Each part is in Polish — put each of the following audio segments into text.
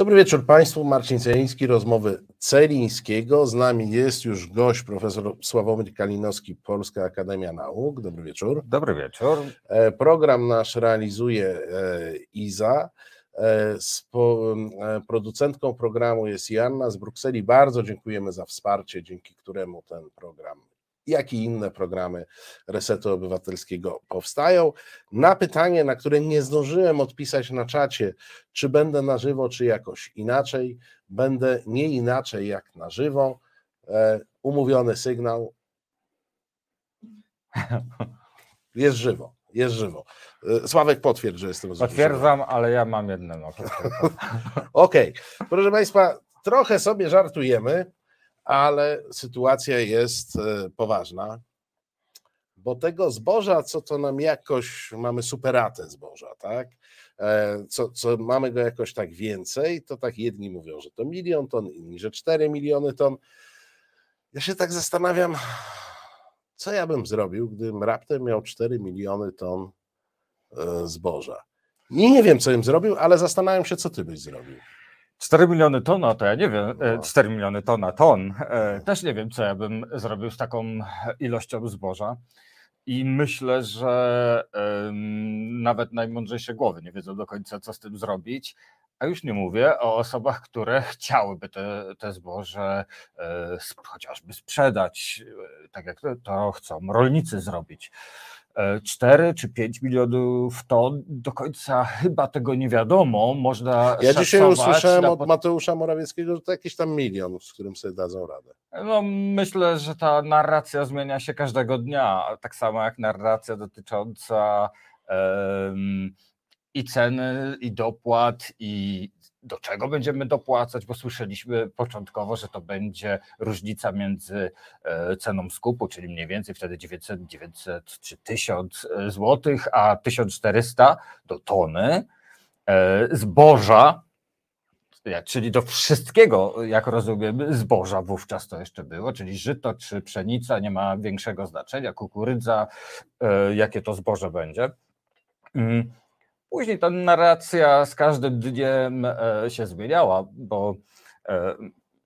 Dobry wieczór Państwu. Marcin Celiński, rozmowy Celińskiego. Z nami jest już gość, profesor Sławomir Kalinowski, Polska Akademia Nauk. Dobry wieczór. Dobry wieczór. E, program nasz realizuje e, Iza. E, producentką programu jest Joanna z Brukseli. Bardzo dziękujemy za wsparcie, dzięki któremu ten program jak i inne programy Resetu Obywatelskiego powstają. Na pytanie, na które nie zdążyłem odpisać na czacie, czy będę na żywo, czy jakoś inaczej, będę nie inaczej jak na żywo. E, umówiony sygnał. Jest żywo, jest żywo. E, Sławek potwierdź, że jestem Potwierdzam, ale ja mam jedno. No, Okej, okay. proszę Państwa, trochę sobie żartujemy ale sytuacja jest e, poważna, bo tego zboża, co to nam jakoś, mamy superatę zboża, tak? E, co, co mamy go jakoś tak więcej, to tak jedni mówią, że to milion ton, inni, że 4 miliony ton. Ja się tak zastanawiam, co ja bym zrobił, gdybym raptem miał 4 miliony ton e, zboża. I nie wiem, co bym zrobił, ale zastanawiam się, co ty byś zrobił. 4 miliony tona, to ja nie wiem, 4 no. miliony tona ton, e, też nie wiem, co ja bym zrobił z taką ilością zboża. I myślę, że nawet najmądrzejsze głowy nie wiedzą do końca, co z tym zrobić. A już nie mówię o osobach, które chciałyby te, te zboże e, chociażby sprzedać, e, tak jak to chcą rolnicy zrobić. 4 e, czy 5 milionów ton, do końca chyba tego nie wiadomo. Można ja dzisiaj usłyszałem od Mateusza Morawieckiego, że to jakiś tam milion, z którym sobie dadzą radę. No, myślę, że ta narracja zmienia się każdego dnia, tak samo jak narracja dotycząca um, i ceny, i dopłat, i do czego będziemy dopłacać, bo słyszeliśmy początkowo, że to będzie różnica między e, ceną skupu, czyli mniej więcej wtedy 900, 900 czy 1000 e, złotych, a 1400 do tony e, zboża, czyli do wszystkiego, jak rozumiem, zboża wówczas to jeszcze było, czyli żyto czy pszenica nie ma większego znaczenia, kukurydza, jakie to zboże będzie. Później ta narracja z każdym dniem e, się zmieniała, bo e,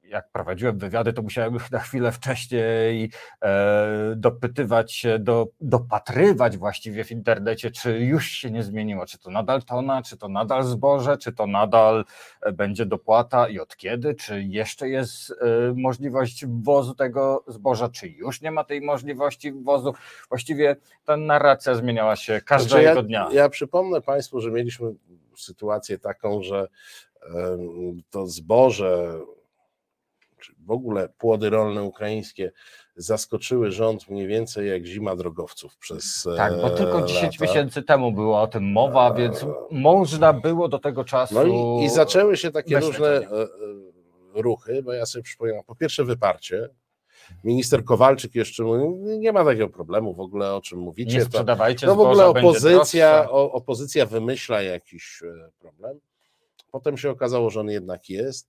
jak prowadziłem wywiady, to musiałem na chwilę wcześniej e, dopytywać się, do, dopatrywać właściwie w internecie, czy już się nie zmieniło, czy to nadal tona, czy to nadal zboże, czy to nadal e, będzie dopłata i od kiedy, czy jeszcze jest e, możliwość wwozu tego zboża, czy już nie ma tej możliwości wwozu. Właściwie ta narracja zmieniała się każdego znaczy ja, dnia. Ja przypomnę Państwu, że mieliśmy sytuację taką, że to zboże czy w ogóle płody rolne ukraińskie zaskoczyły rząd mniej więcej jak zima drogowców przez. Tak, bo tylko 10 lata. miesięcy temu była o tym mowa, więc można było do tego czasu. No i, i zaczęły się takie różne e, e, ruchy, bo ja sobie przypominam, po pierwsze wyparcie, Minister Kowalczyk jeszcze mówi, nie ma takiego problemu w ogóle, o czym mówicie. Nie sprzedawajcie No w ogóle opozycja, opozycja wymyśla jakiś e, problem. Potem się okazało, że on jednak jest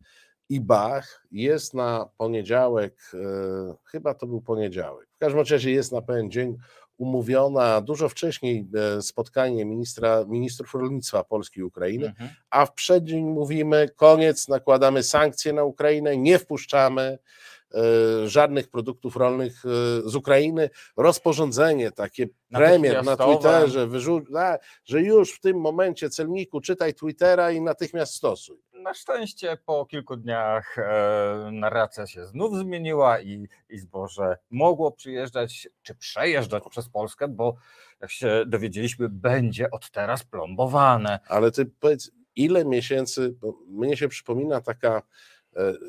i Bach jest na poniedziałek, e, chyba to był poniedziałek, w każdym razie jest na pewien dzień umówiona dużo wcześniej e, spotkanie ministra, ministrów rolnictwa Polski i Ukrainy, mhm. a w przeddzień mówimy koniec, nakładamy sankcje na Ukrainę, nie wpuszczamy e, żadnych produktów rolnych z Ukrainy. Rozporządzenie, takie premier na Twitterze, że już w tym momencie celniku czytaj Twittera i natychmiast stosuj na szczęście po kilku dniach e, narracja się znów zmieniła i, i zboże mogło przyjeżdżać czy przejeżdżać przez Polskę, bo jak się dowiedzieliśmy, będzie od teraz plombowane. Ale ty powiedz, ile miesięcy, bo mnie się przypomina taka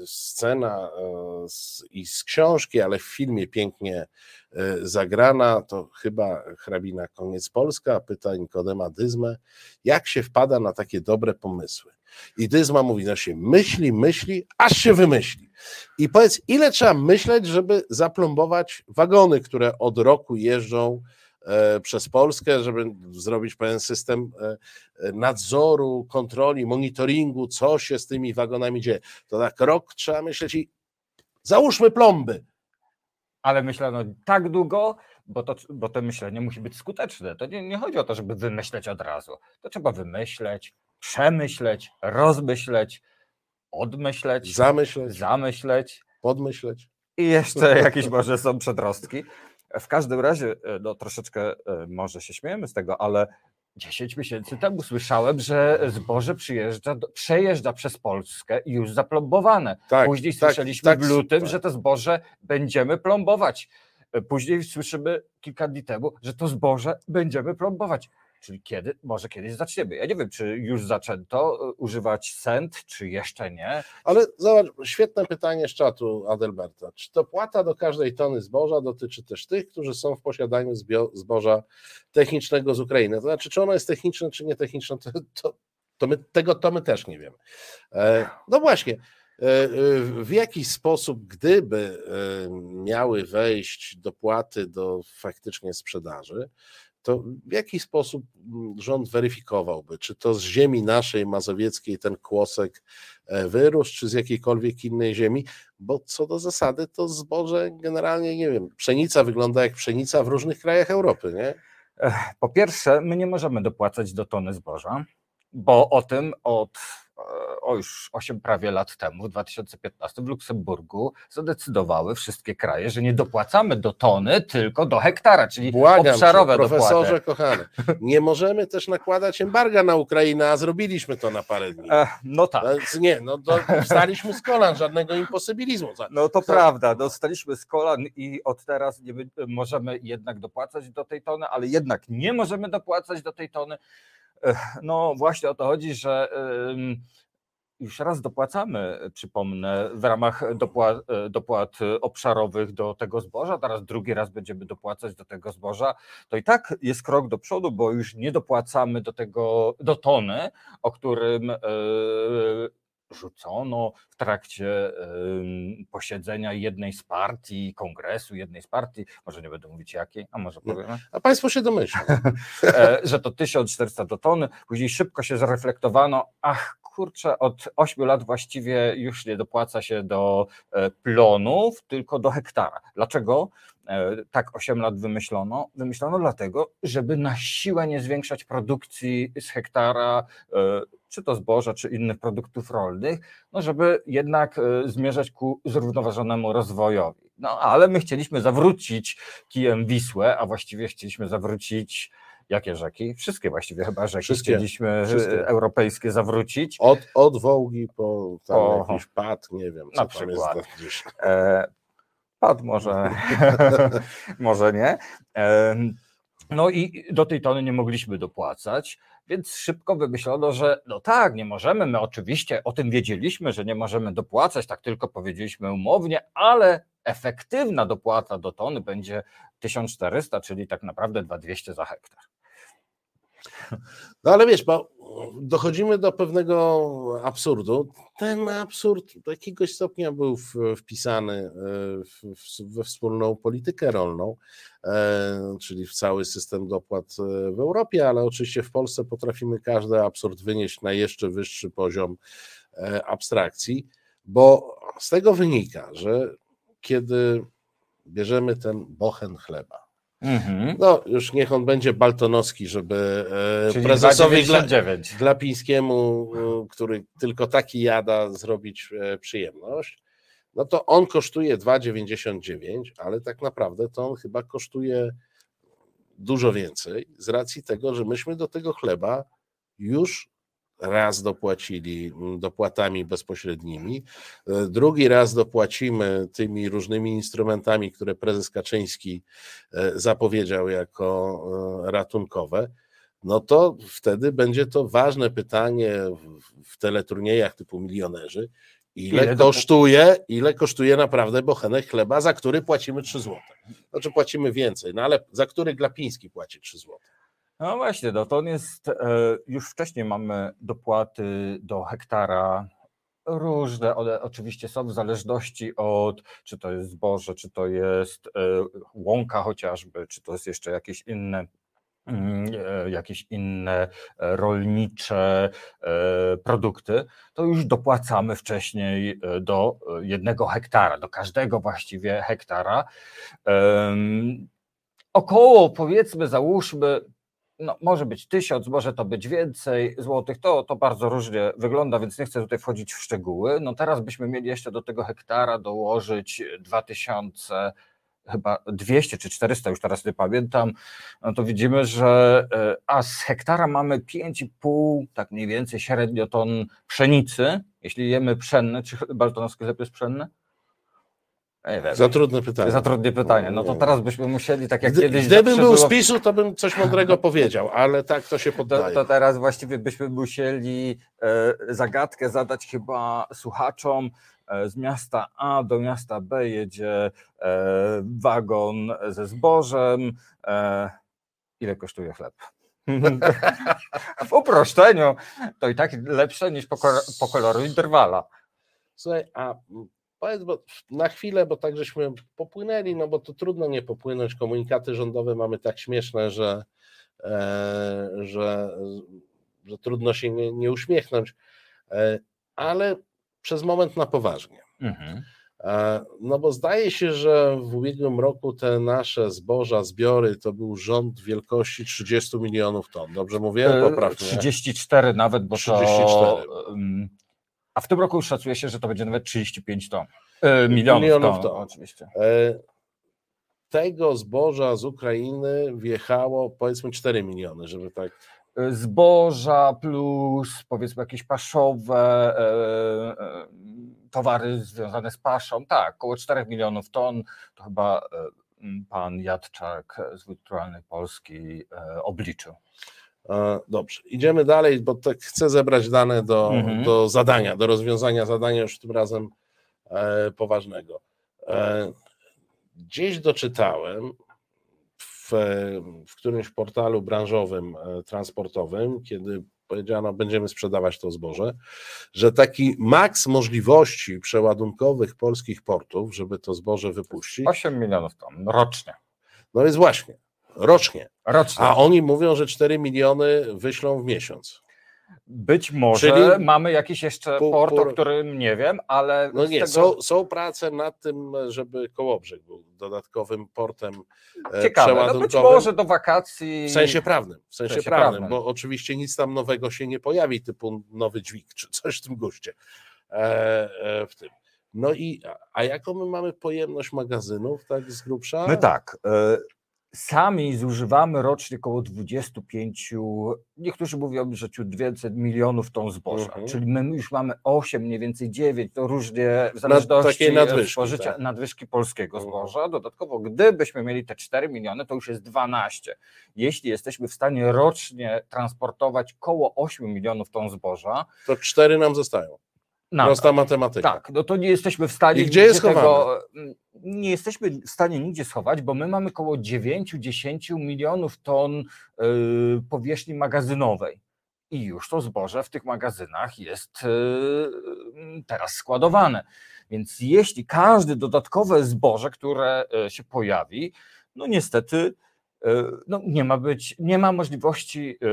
scena e, z, i z książki, ale w filmie pięknie e, zagrana, to chyba hrabina Koniec Polska pyta Nikodema Dyzmę, jak się wpada na takie dobre pomysły. I Dyzma mówi, no się myśli, myśli, aż się wymyśli. I powiedz, ile trzeba myśleć, żeby zaplombować wagony, które od roku jeżdżą e, przez Polskę, żeby zrobić pewien system e, e, nadzoru, kontroli, monitoringu, co się z tymi wagonami dzieje. To tak rok trzeba myśleć i załóżmy plomby. Ale myślano tak długo, bo to, bo to myślenie musi być skuteczne. To nie, nie chodzi o to, żeby wymyśleć od razu. To trzeba wymyśleć, przemyśleć, rozmyśleć, odmyśleć, zamyśleć, zamyśleć, podmyśleć. I jeszcze jakieś może są przedrostki. W każdym razie, e, no troszeczkę e, może się śmiejemy z tego, ale 10 miesięcy temu słyszałem, że zboże przyjeżdża, przejeżdża przez Polskę już zaplombowane. Tak, Później tak, słyszeliśmy tak, w lutym, tak. że to zboże będziemy plombować. E, Później słyszymy kilka dni temu, że to zboże będziemy plombować. Czyli kiedy? Może kiedyś zaczniemy. Ja nie wiem, czy już zaczęto e, używać sent, czy jeszcze nie. Ale zobacz, świetne pytanie z czatu Adelberta. Czy to płata do każdej tony zboża dotyczy też tych, którzy są w posiadaniu zboża technicznego z Ukrainy? To znaczy, czy ono jest techniczne, czy nietechniczne, to, to, to my, tego to my też nie wiemy. E, no właśnie, e, w jaki sposób, gdyby miały wejść dopłaty do faktycznie sprzedaży, to w jaki sposób mm, rząd weryfikowałby, czy to z ziemi naszej mazowieckiej ten kłosek e, wyrósł, czy z jakiejkolwiek innej ziemi, bo co do zasady to zboże generalnie, nie wiem, pszenica wygląda jak pszenica w różnych krajach Europy, nie? Po pierwsze, my nie możemy dopłacać do tony zboża, bo o tym od e, o już 8 prawie lat temu, w 2015 w Luksemburgu zadecydowały wszystkie kraje, że nie dopłacamy do tony, tylko do hektara, czyli Błagam obszarowe cię, profesorze dopłaty. kochany, nie możemy też nakładać embarga na Ukrainę, a zrobiliśmy to na parę dni. Ech, No tak. Więc nie, no to wstaliśmy z kolan, żadnego imposybilizmu. No to prawda, dostaliśmy z kolan i od teraz nie możemy jednak dopłacać do tej tony, ale jednak nie możemy dopłacać do tej tony. No właśnie o to chodzi, że już raz dopłacamy, przypomnę, w ramach dopłat, dopłat obszarowych do tego zboża, teraz drugi raz będziemy dopłacać do tego zboża, to i tak jest krok do przodu, bo już nie dopłacamy do tego, do tony, o którym rzucono w trakcie posiedzenia jednej z partii, kongresu jednej z partii, może nie będę mówić jakiej, a może No. powiemy, A Państwo się domyślą. e, że to 1400 do tony, później szybko się zreflektowano, ach kurczę, od 8 lat właściwie już nie dopłaca się do e, plonów, tylko do hektara. Dlaczego tak 8 lat wymyślono? Wymyślono dlatego, żeby na siłę nie zwiększać produkcji z hektara, e, czy to zboża, czy innych produktów rolnych, no żeby jednak e, zmierzać ku zrównoważonemu rozwojowi. No ale my chcieliśmy zawrócić kijem Wisłę, a właściwie chcieliśmy zawrócić jakie rzeki? Wszystkie właściwie chyba rzeki Wszystkie, chcieliśmy e, wszystkie. europejskie zawrócić. Od, od Wołgi po tam jakiś pad, nie wiem, co Na tam przykład. jest. E, Może, może nie. No i do tej tony nie mogliśmy dopłacać, więc szybko wymyślono, że no tak, nie możemy, my oczywiście o tym wiedzieliśmy, że nie możemy dopłacać, tak tylko powiedzieliśmy umownie, ale efektywna dopłata do tony będzie 1400, czyli tak naprawdę 2200 za hektar. No ale wiesz, bo dochodzimy do pewnego absurdu. Ten absurd do jakiegoś stopnia był wpisany e, we wspólną politykę rolną, e, czyli w cały system dopłat e, w Europie, ale oczywiście w Polsce potrafimy każdy absurd wynieść na jeszcze wyższy poziom abstrakcji, bo z tego wynika, że kiedy bierzemy ten bochen chleba, Mhm. no, już niech on będzie baltonowski, żeby e, Czyli prezesowi Gla, 2,99. Glapińskiemu, e, który tylko taki jada, zrobić e, przyjemność. No to on kosztuje 2,99, ale tak naprawdę to on chyba kosztuje dużo więcej z racji tego, że myśmy do tego chleba już raz dopłacili mm, dopłatami bezpośrednimi, e, drugi raz dopłacimy tymi różnymi instrumentami, które prezes Kaczyński e, zapowiedział jako e, ratunkowe, no to wtedy będzie to ważne pytanie w- teleturniejach typu milionerzy, ile, Ile kosztuje, ile kosztuje naprawdę bochenek chleba, za który płacimy 3 zł. Znaczy płacimy więcej, no ale za który Glapiński płaci 3 zł. No właśnie, no to jest, e, już wcześniej mamy dopłaty do hektara różne, one oczywiście są w zależności od, czy to jest zboże, czy to jest e, łąka chociażby, czy to jest jeszcze jakieś inne mm, e, jakieś inne rolnicze produkty, to już dopłacamy wcześniej do jednego hektara, do każdego właściwie hektara. Około powiedzmy, załóżmy no, może być tysiąc, może to być więcej złotych, to, to bardzo różnie wygląda, więc nie chcę tutaj wchodzić w szczegóły. No teraz byśmy mieli jeszcze do tego hektara dołożyć 2000 chyba 200 czy 400, już teraz nie pamiętam, no to widzimy, że e, a z hektara mamy 5,5, tak mniej więcej średnio ton pszenicy, jeśli jemy pszenne, czy baltonowski chleb jest pszenny? Za trudne pytanie. Za trudne pytanie. No to teraz byśmy musieli, tak jak Gdy, kiedyś. Gdybym był z PiSu, to bym coś mądrego powiedział, ale tak to się poddaje. To, to teraz właściwie byśmy musieli e, zagadkę zadać chyba słuchaczom. E, z miasta A do miasta B jedzie e, wagon ze zbożem. E, ile kosztuje chleb? w uproszczeniu to i tak lepsze niż po, po koloru interwala. Słuchaj, a powiedz, bo na chwilę, bo tak żeśmy popłynęli, no bo to trudno nie popłynąć. Komunikaty rządowe mamy tak śmieszne, że, e, że, że trudno się nie, nie uśmiechnąć, e, ale przez moment na poważnie. Mhm. E, no bo zdaje się, że w ubiegłym roku te nasze zboża, zbiory to był rząd wielkości 30 milionów ton. Dobrze mówię? E, Poprawnie. 34 nawet, bo 34. to a w tym roku już szacuje się, że to będzie nawet 35 ton. E, milionów, milionów ton, ton, oczywiście. E, tego zboża z Ukrainy wjechało powiedzmy 4 miliony, żeby tak. E, zboża plus powiedzmy jakieś paszowe, e, e, towary związane z paszą, tak, około 4 milionów ton, to chyba e, pan Jadczak z Wirtualnej Polski obliczył. Dobrze, idziemy dalej, bo tak chcę zebrać dane do, mhm. do zadania, do rozwiązania zadania już tym razem e, poważnego. E, gdzieś doczytałem w, w którymś portalu branżowym, e, transportowym, kiedy powiedziano, będziemy sprzedawać to zboże, że taki maks możliwości przeładunkowych polskich portów, żeby to zboże wypuścić. 8 milionów ton rocznie. No więc właśnie, rocznie. rocznie. A oni mówią, że 4 miliony wyślą w miesiąc. Być może Czyli mamy jakiś jeszcze pół, port, pół... o którym nie wiem, ale. No nie, tego... są, są prace nad tym, żeby Kołobrzeg był dodatkowym portem e, Ciekawe, no być może do wakacji. W sensie prawnym, w sensie, w sensie prawnym, prawnym, bo oczywiście nic tam nowego się nie pojawi, typu nowy dźwig czy coś w tym guście. E, e, w tym. No i, a jaką my mamy pojemność magazynów, tak z grubsza? My tak, e, Sami zużywamy rocznie około 25, niektórzy mówią, że ciut więcej milionów ton zboża, mhm. czyli my już mamy 8, mniej więcej 9, to różnie w zależności nadwyżki, spożycia, tak. nadwyżki polskiego mhm. zboża. Dodatkowo, gdybyśmy mieli te 4 miliony, to już jest 12. Jeśli jesteśmy w stanie rocznie transportować około 8 milionów ton zboża, to 4 nam zostają. Nadal. Prosta matematyka. Tak, no to nie jesteśmy w stanie. I gdzie jest tego, Nie jesteśmy w stanie nigdzie schować, bo my mamy około 9-10 milionów ton yy, powierzchni magazynowej. I już to zboże w tych magazynach jest yy, teraz składowane. Więc jeśli każde dodatkowe zboże, które yy, się pojawi, no niestety no, nie ma być, nie ma możliwości e,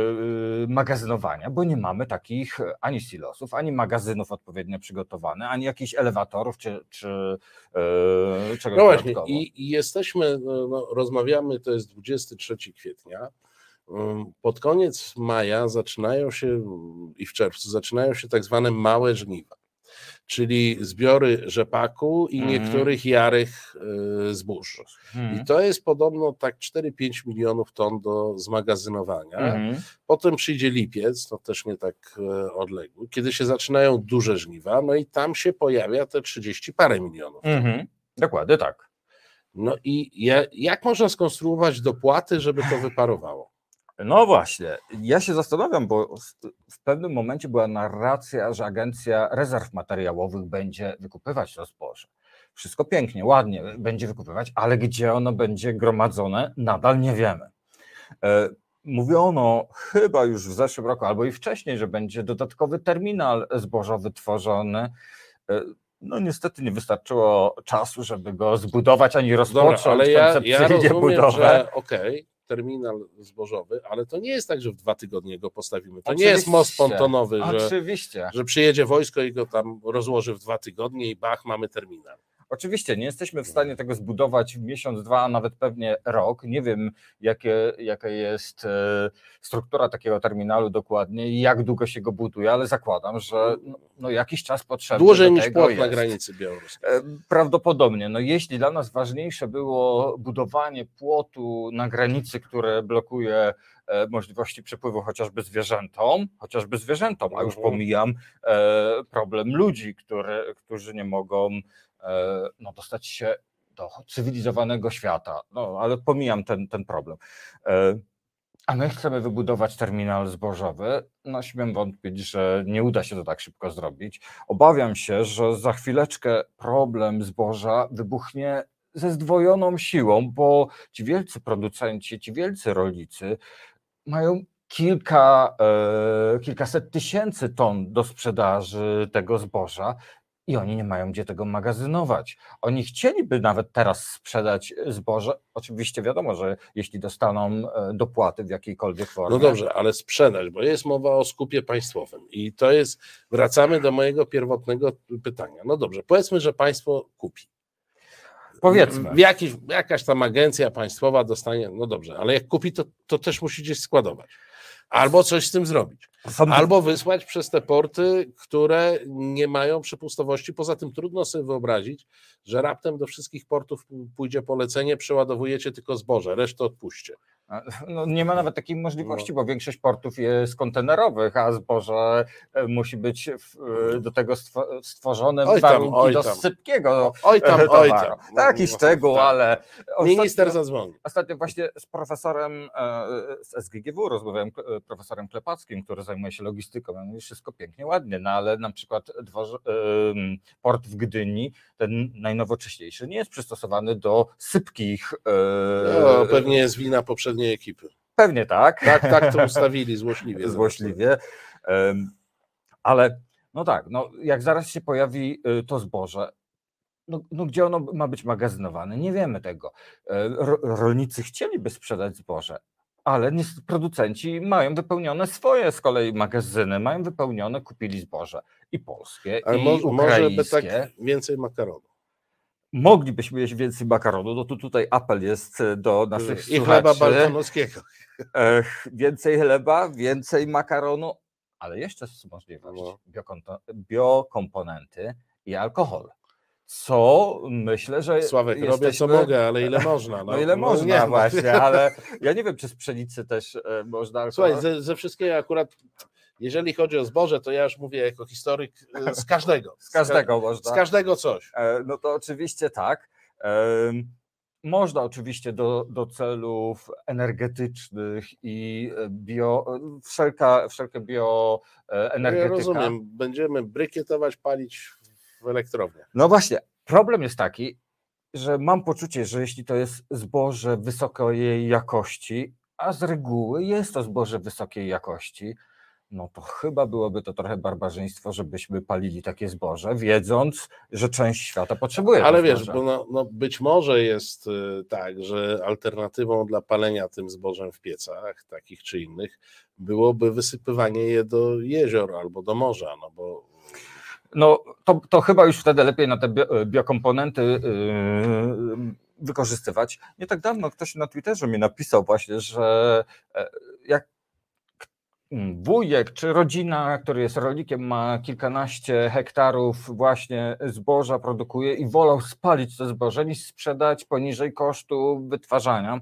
magazynowania, bo nie mamy takich ani silosów, ani magazynów odpowiednio przygotowanych, ani jakichś elewatorów, czy, czy czegoś No właśnie, i, i, jesteśmy, no, no, rozmawiamy, to jest 23 kwietnia. Mm, pod koniec maja zaczynają się i w czerwcu zaczynają się tak zwane małe żniwa czyli zbiory rzepaku i mm. niektórych jarych e, zbóż. Mm. I to jest podobno tak 4-5 milionów ton do zmagazynowania. Mm. Potem przyjdzie lipiec, to też nie tak e, odległy, kiedy się zaczynają duże żniwa, no i tam się pojawia te 30 parę milionów. -hmm. Dokładnie tak. No i jak można skonstruować dopłaty, żeby to wyparowało? No właśnie, ja się zastanawiam, bo w pewnym momencie była narracja, że Agencja Rezerw Materiałowych będzie wykupywać to zboże. Wszystko pięknie, ładnie będzie wykupywać, ale gdzie ono będzie gromadzone, nadal nie wiemy. E, mówiono chyba już w zeszłym roku, albo i wcześniej, że będzie dodatkowy terminal zbożowy tworzony. E, no niestety nie wystarczyło czasu, żeby go zbudować ani rozpocząć Dobra, ale ja, ja rozumiem, budowę. że okej, okay, terminal zbożowy, ale to nie jest tak, że w dwa tygodnie go postawimy. To Oczywiście. nie jest most pontonowy, że, że przyjedzie wojsko i go tam rozłoży w dwa tygodnie i bach, mamy terminal. Oczywiście nie jesteśmy w stanie tego zbudować w miesiąc, dwa, a nawet pewnie rok. Nie wiem, jakie, jaka jest e, struktura takiego terminalu dokładnie i jak długo się go buduje, ale zakładam, że no, no jakiś czas potrzebny. Dłużej niż płot na granicy białoruskiej. E, prawdopodobnie. No jeśli dla nas ważniejsze było budowanie płotu na granicy, które blokuje E, możliwości przepływu chociażby zwierzętom, chociażby zwierzętom, a już mhm. pomijam problem ludzi, które, którzy nie mogą no, dostać się do cywilizowanego świata. No, ale pomijam ten, ten problem. A my chcemy wybudować terminal zbożowy. No, śmiem wątpić, że nie uda się to tak szybko zrobić. Obawiam się, że za chwileczkę problem zboża wybuchnie ze zdwojoną siłą, bo ci wielcy producenci, ci wielcy rolnicy mają kilka, e, kilkaset tysięcy ton do sprzedaży tego zboża i oni nie mają gdzie tego magazynować. Oni chcieliby nawet teraz sprzedać zboże. Oczywiście wiadomo, że jeśli dostaną e, dopłaty w jakiejkolwiek formie. No dobrze, ale sprzedać, bo jest mowa o skupie państwowym i to jest, wracamy do mojego pierwotnego pytania. No dobrze, powiedzmy, że państwo kupi. Powiedzmy. Jakiś, jakaś tam agencja państwowa dostanie, no dobrze, ale jak kupi, to, to też musi gdzieś składować. Albo coś z tym zrobić. Albo wysłać przez te porty, które nie mają przepustowości. Poza tym trudno sobie wyobrazić, że raptem do wszystkich portów pójdzie polecenie, przeładowujecie tylko zboże, resztę odpuśćcie. No, nie ma nawet takiej możliwości, no. bo większość portów jest kontenerowych, a zboże e, musi być e, do tego stworzone oj warunki oj do sypkiego Oj tam, towaru. oj tam. Taki szczegół, tak. ale... Minister zadzwoni. Ostatnio właśnie z profesorem e, z SGGW rozmawiałem, profesorem Klepackim, który zajmuje się logistyką. Ja mówię, wszystko pięknie, ładnie, no ale na przykład dworze, port w Gdyni, ten najnowocześniejszy, nie jest przystosowany do sypkich... No, pewnie jest wina poprzedniej poprzedniej ekipy. Pewnie tak. Tak, tak to ustawili złośliwie. złośliwie. Ale no tak, no jak zaraz się pojawi y, to zboże, no, no, gdzie ono ma być magazynowane? Nie wiemy tego. E, rolnicy chcieliby sprzedać zboże, ale producenci mają wypełnione swoje z kolei magazyny, mają wypełnione, kupili zboże i polskie, ale i mo- ukraińskie. Może by tak więcej makaronu moglibyśmy jeść więcej makaronu, no to tutaj apel jest e, do naszych I chleba balkanowskiego. Więcej chleba, więcej makaronu, ale jeszcze jest możliwość no. biokomponenty i alkohol. Co myślę, że. Sławek, jesteśmy... robię co mogę, ale ile można. No, no ile no, można, nie, właśnie, ale ja nie wiem, czy z pszenicy też e, można. Alkohol... Słuchaj, ze, ze wszystkiego akurat jeżeli chodzi o zboże, to ja już mówię jako historyk e, z każdego. Z każdego można. Z każdego coś. E, no to oczywiście tak. Można oczywiście do, do celów energetycznych i bio, wszelka, wszelkie bioenergetyka. Ja rozumiem, będziemy brykietować, palić w elektrowniach. No właśnie, problem jest taki, że mam poczucie, że jeśli to jest zboże wysokiej jakości, a z reguły jest to zboże wysokiej jakości, no to chyba byłoby to trochę barbarzyństwo, żebyśmy palili takie zboże, wiedząc, że część świata potrzebuje. Ale wiesz, bo no, no, być może jest y, tak, że alternatywą dla palenia tym zbożem w piecach, takich czy innych, byłoby wysypywanie je do jezior albo do morza, no bo no to, to chyba już wtedy lepiej na te biokomponenty yy, wykorzystywać. Nie tak dawno ktoś na Twitterze mi napisał właśnie, że e, jak wujek czy rodzina, który jest rolnikiem, ma kilkanaście hektarów właśnie zboża, produkuje i wolał spalić to zboże niż sprzedać poniżej kosztu wytwarzania,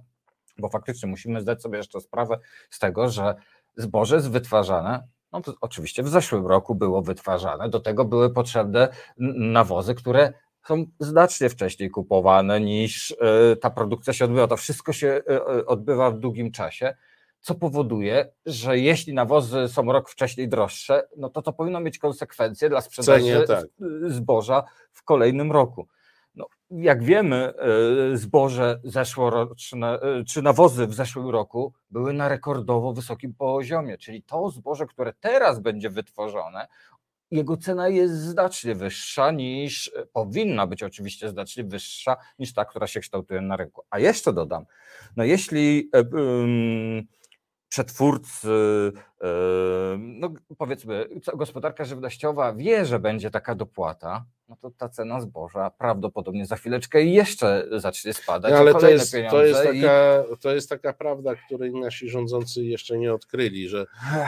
bo faktycznie musimy zdać sobie jeszcze sprawę z tego, że zboże jest wytwarzane no to oczywiście w zeszłym roku było wytwarzane, do tego były potrzebne nawozy, które są znacznie wcześniej kupowane niż e, ta produkcja się odbywa. To wszystko się e, e, odbywa w długim czasie co powoduje, że jeśli nawozy są rok wcześniej droższe, no to to powinno mieć konsekwencje dla sprzedaży Cenie, tak. zboża w kolejnym roku. No, jak wiemy, e, zboże zeszłoroczne, e, czy nawozy w zeszłym roku były na rekordowo wysokim poziomie, czyli to zboże, które teraz będzie wytworzone, jego cena jest znacznie wyższa niż, powinna być oczywiście znacznie wyższa niż ta, która się kształtuje na rynku. A jeszcze dodam, no jeśli yy, przetwórcy, no powiedzmy, gospodarka żywnościowa wie, że będzie taka dopłata, no to ta cena zboża prawdopodobnie za chwileczkę jeszcze zacznie spadać. No, ale to jest, to, jest taka, i... to jest taka prawda, której nasi rządzący jeszcze nie odkryli, że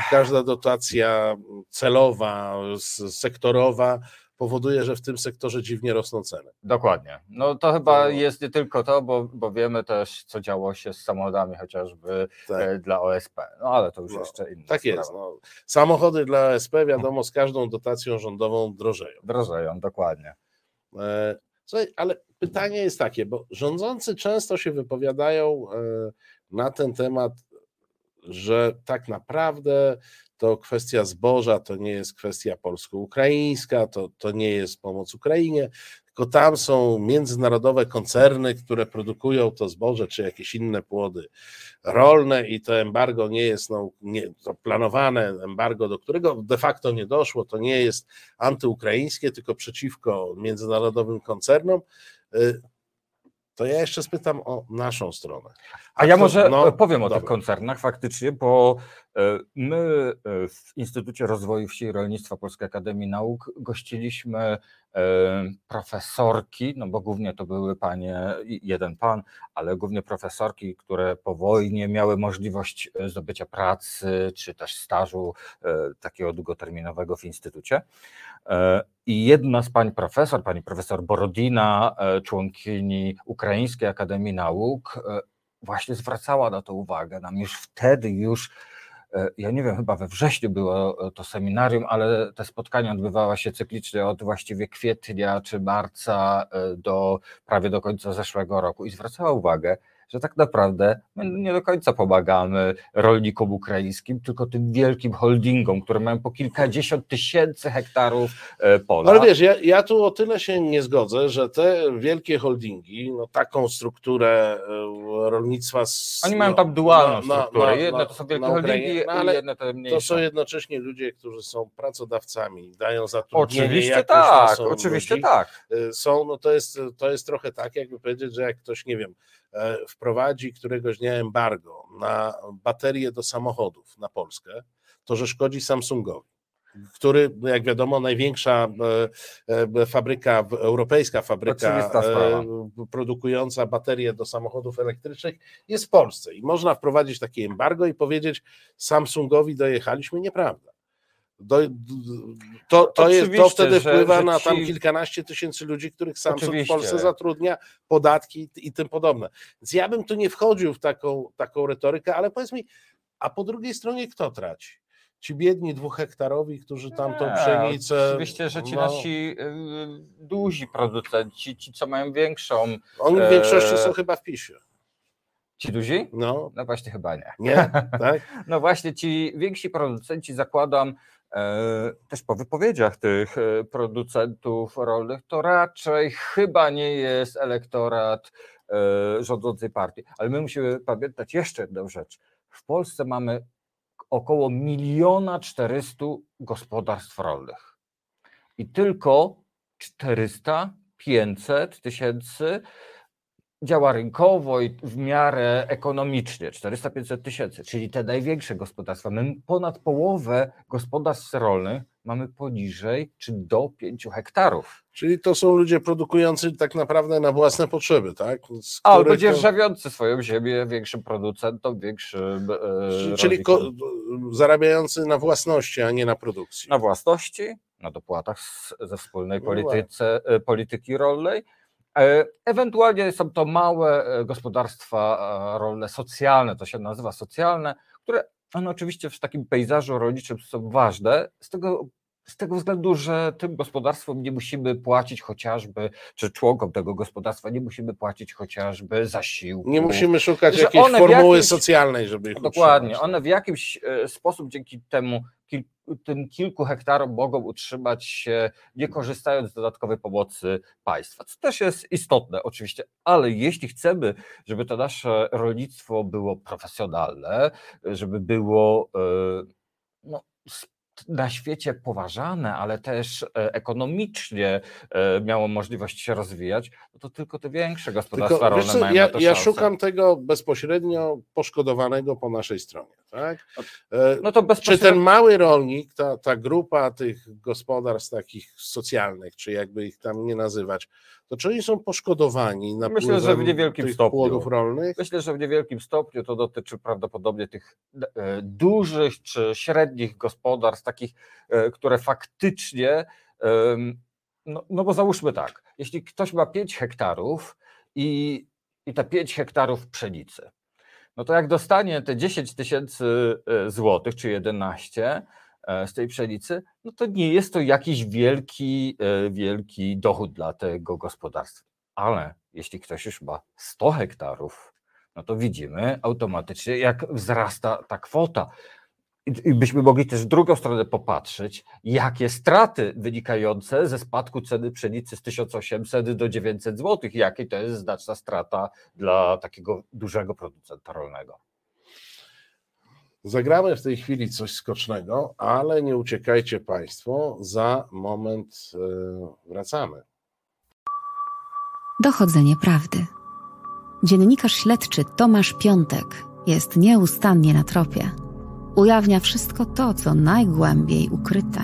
każda dotacja celowa, sektorowa powoduje, że w tym sektorze dziwnie rosną ceny. Dokładnie. No to chyba to... jest nie tylko to, bo, bo wiemy też, co działo się z samochodami chociażby tak. E, dla OSP. No ale to już no, jeszcze inne. Tak sprawa. jest. No. Samochody dla OSP, wiadomo, z każdą dotacją rządową drożeją. Drożeją, dokładnie. E, słuchaj, ale pytanie jest takie, bo rządzący często się wypowiadają e, na ten temat, że tak naprawdę to kwestia zboża, to nie jest kwestia polsko-ukraińska, to, to nie jest pomoc Ukrainie, tylko tam są międzynarodowe koncerny, które produkują to zboże czy jakieś inne płody rolne i to embargo nie jest no, nie, to planowane embargo, do którego de facto nie doszło, to nie jest antyukraińskie, tylko przeciwko międzynarodowym koncernom. To ja jeszcze spytam o naszą stronę. A, A ja może no, powiem o dobra. tych koncernach faktycznie, bo my e, w Instytucie Rozwoju Wsi i Rolnictwa Polskiej Akademii Nauk gościliśmy e, profesorki, no bo głównie to były panie, jeden pan, ale głównie profesorki, które po wojnie miały możliwość zdobycia pracy czy też stażu takiego długoterminowego w instytucie. I jedna z pań profesor, pani profesor Borodina, członkini Ukraińskiej Akademii Nauk, właśnie zwracała na to uwagę. Nam już wtedy, już e, ja nie wiem, chyba we wrześniu było to seminarium, ale te spotkania odbywały się cyklicznie od właściwie kwietnia czy marca e, do prawie do końca zeszłego roku. I zwracała uwagę, że tak naprawdę my nie do końca pomagamy rolnikom ukraińskim, tylko tym wielkim holdingom, które mają po kilkadziesiąt tysięcy hektarów e, pola. Ale wiesz, ja, ja tu o tyle się nie zgodzę, że te wielkie holdingi, no taką strukturę e, rolnictwa... Z, Oni mają tam dualną no, strukturę. Na, jedne to są wielkie holdingi, no, ale jedne to mniejsze. To są jednocześnie ludzie, którzy są pracodawcami, dają zatrudnienie. Oczywiście tak, oczywiście ludzi. tak. E, są, no to jest, to jest trochę tak, jakby powiedzieć, że jak ktoś, nie wiem, wprowadzi któregoś dnia embargo na baterie do samochodów na Polskę, to że szkodzi Samsungowi który, jak wiadomo, największa e, e, fabryka, europejska fabryka produkująca baterie do samochodów elektrycznych jest w Polsce. I można wprowadzić takie embargo i powiedzieć Samsungowi dojechaliśmy, nieprawda. Do, to, to, jest, to wtedy że, wpływa że na tam kilkanaście tysięcy ludzi, których Samsung Oczywiście. w Polsce zatrudnia, podatki i tym podobne. Więc ja bym tu nie wchodził w taką, taką retorykę, ale powiedz mi, a po drugiej stronie kto traci? Ci biedni dwuhektarowi, którzy tam tą pszenicę. Oczywiście, że ci no, nasi y, duzi producenci, ci co mają większą. Oni w większości e... są chyba w PiSie. Ci duzi? No. No właśnie chyba nie. Nie, tak? No właśnie ci więksi producenci zakładam też po wypowiedziach tych e, producentów rolnych, to raczej chyba nie jest elektorat e, rządzącej partii. Ale my musimy pamiętać jeszcze jedną rzecz. W Polsce mamy około miliona czterystu gospodarstw rolnych i tylko 400, 500 tysięcy działa rynkowo i w miarę ekonomicznie, 400-500 tysięcy, czyli te największe gospodarstwa. My ponad połowę gospodarstw rolnych mamy poniżej czy do 5 hektarów. Czyli to są ludzie produkujący tak naprawdę na własne potrzeby, tak? Albo dzierżawiący to... swoją ziemię większym producentom, większym. E, czyli ko- zarabiający na własności, a nie na produkcji. Na własności, na dopłatach ze wspólnej no polityce, no polityki rolnej E, ewentualnie są to małe e, gospodarstwa e, rolne socjalne, to się nazywa socjalne, które one oczywiście w takim pejzażu rolniczym są ważne, z tego, z tego względu, że tym gospodarstwom nie musimy płacić chociażby, czy członkom tego gospodarstwa nie musimy płacić chociażby zasiłku. Nie musimy szukać jakiejś formuły jakimś, socjalnej, żeby ich Dokładnie, utrzymać. one w jakiś sposób dzięki temu tym kilku hektarom mogą utrzymać się, nie korzystając z dodatkowej pomocy państwa, co też jest istotne oczywiście, ale jeśli chcemy, żeby to nasze rolnictwo było profesjonalne, żeby było e, no, na świecie poważane, ale też e, ekonomicznie e, miało możliwość się rozwijać, no to tylko te większe gospodarstwa tylko, rolne co, mają ja, na to Ja szukam tego bezpośrednio poszkodowanego po naszej stronie. Tak? E, no to Czy ten mały rolnik, ta, ta grupa tych gospodarstw takich socjalnych, czy jakby ich tam nie nazywać, to czy oni są poszkodowani na Myślę, że w niewielkim stopniu. płodów rolnych? Myślę, że w niewielkim stopniu to dotyczy prawdopodobnie tych e, dużych czy średnich gospodarstw, takich, e, które faktycznie, no, no bo załóżmy tak, jeśli ktoś ma 5 hektarów i, i te 5 hektarów pszenicy, no to jak dostanie te 10 tysięcy e, złotych, czy 11 e, z tej pszenicy, no to nie jest to jakiś wielki, e, wielki dochód dla tego gospodarstwa. Ale jeśli ktoś już ma 100 hektarów, no to widzimy automatycznie, jak wzrasta ta kwota. I byśmy mogli też w drugą stronę popatrzeć, jakie straty wynikające ze spadku ceny pszenicy z 1800 do 900 zł, jakie to jest znaczna strata dla takiego dużego producenta rolnego. Zagramy w tej chwili coś skocznego, ale nie uciekajcie Państwo, za moment e, wracamy. Dochodzenie prawdy. Dziennikarz śledczy Tomasz Piątek jest nieustannie na tropie ujawnia wszystko to, co najgłębiej ukryte.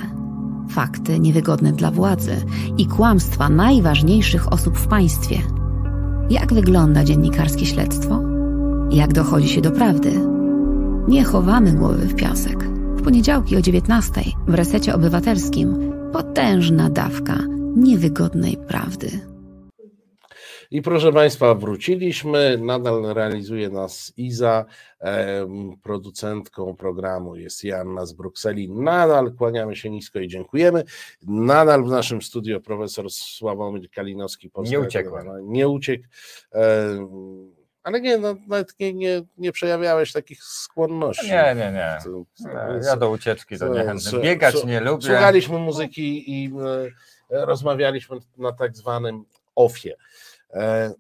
Fakty niewygodne dla władzy i kłamstwa najważniejszych osób w państwie. Jak wygląda dziennikarskie śledztwo? Jak dochodzi się do prawdy? Nie chowamy głowy w piasek. W poniedziałki o 19 w resecie obywatelskim potężna dawka niewygodnej prawdy. I proszę Państwa, wróciliśmy. Nadal realizuje nas Iza, producentką programu jest Janna z Brukseli. Nadal kłaniamy się nisko i dziękujemy. Nadal w naszym studio profesor Sławomir Kalinowski. Nie uciekł. Nie uciekł. Ale nie, no, nawet nie, nie, nie przejawiałeś takich skłonności. Nie, nie, nie. Ja do ucieczki to niechętnie. Biegać nie lubię. Słuchaliśmy muzyki i e, rozmawialiśmy na tak zwanym ofie. E,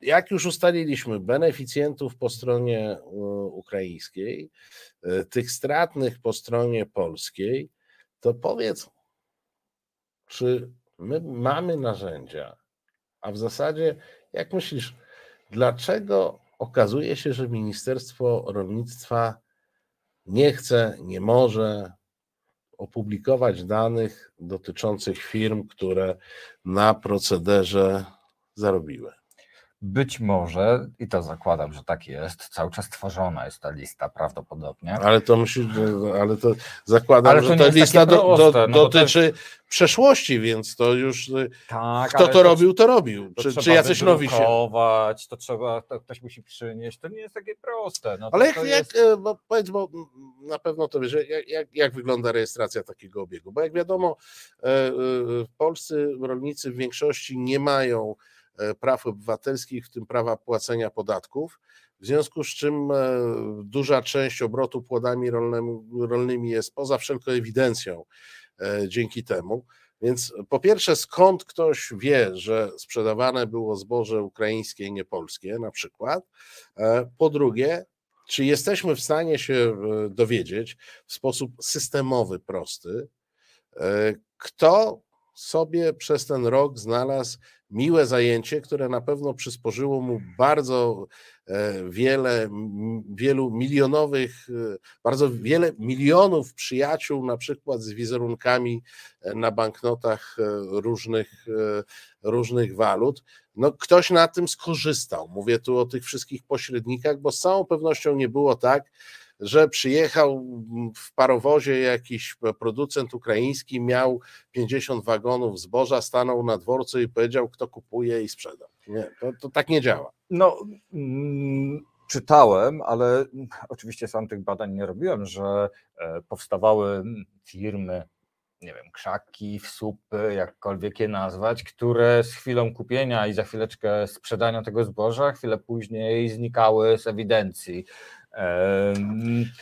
jak już ustaliliśmy, beneficjentów po stronie e, ukraińskiej, tych stratnych po stronie polskiej, to powiedz, czy my mamy narzędzia, a w zasadzie, jak myślisz, dlaczego okazuje się, że Ministerstwo Rolnictwa nie chce, nie może opublikować danych dotyczących firm, które na procederze zarobiły. Być może, i to zakładam, że tak jest, cały czas tworzona jest ta lista prawdopodobnie. Ale to myślisz, ale to zakładam, ale to że ta lista do, do, no dotyczy przeszłości, więc to już y, tak, kto to, to, robił, to robił. To czy, czy jacyś nowi się. To trzeba, to ktoś musi przynieść. To nie jest takie proste. No ale jak, jest... jak y, bo powiedz, bo na pewno to wiesz, jak, jak, jak wygląda rejestracja takiego obiegu? Bo jak wiadomo, y, polscy rolnicy w większości nie mają praw obywatelskich, w tym prawa płacenia podatków, w związku z czym e, duża część obrotu płodami rolnymi jest poza wszelką ewidencją e, dzięki temu. Więc po pierwsze, skąd ktoś wie, że sprzedawane było zboże ukraińskie, nie polskie na przykład? Po drugie, czy jesteśmy w stanie się dowiedzieć w sposób systemowy, prosty, kto sobie przez ten rok znalazł miłe zajęcie, które na pewno przysporzyło mu bardzo e, wiele, wielu milionowych, e, bardzo wiele milionów przyjaciół, na przykład z wizerunkami e, na banknotach różnych, różnych walut. No, ktoś na tym skorzystał. Mówię tu o tych wszystkich pośrednikach, bo z całą pewnością nie było tak, że przyjechał w parowozie jakiś producent ukraiński, miał 50 wagonów zboża, stanął na dworcu i powiedział, kto kupuje i sprzeda. Nie, to, to tak nie działa. No, mm, czytałem, ale oczywiście sam tych badań nie robiłem, że e, powstawały firmy, nie wiem, krzaki, wsupy, jakkolwiek je nazwać, które z chwilą kupienia i za chwileczkę sprzedania tego zboża, chwilę później znikały z ewidencji.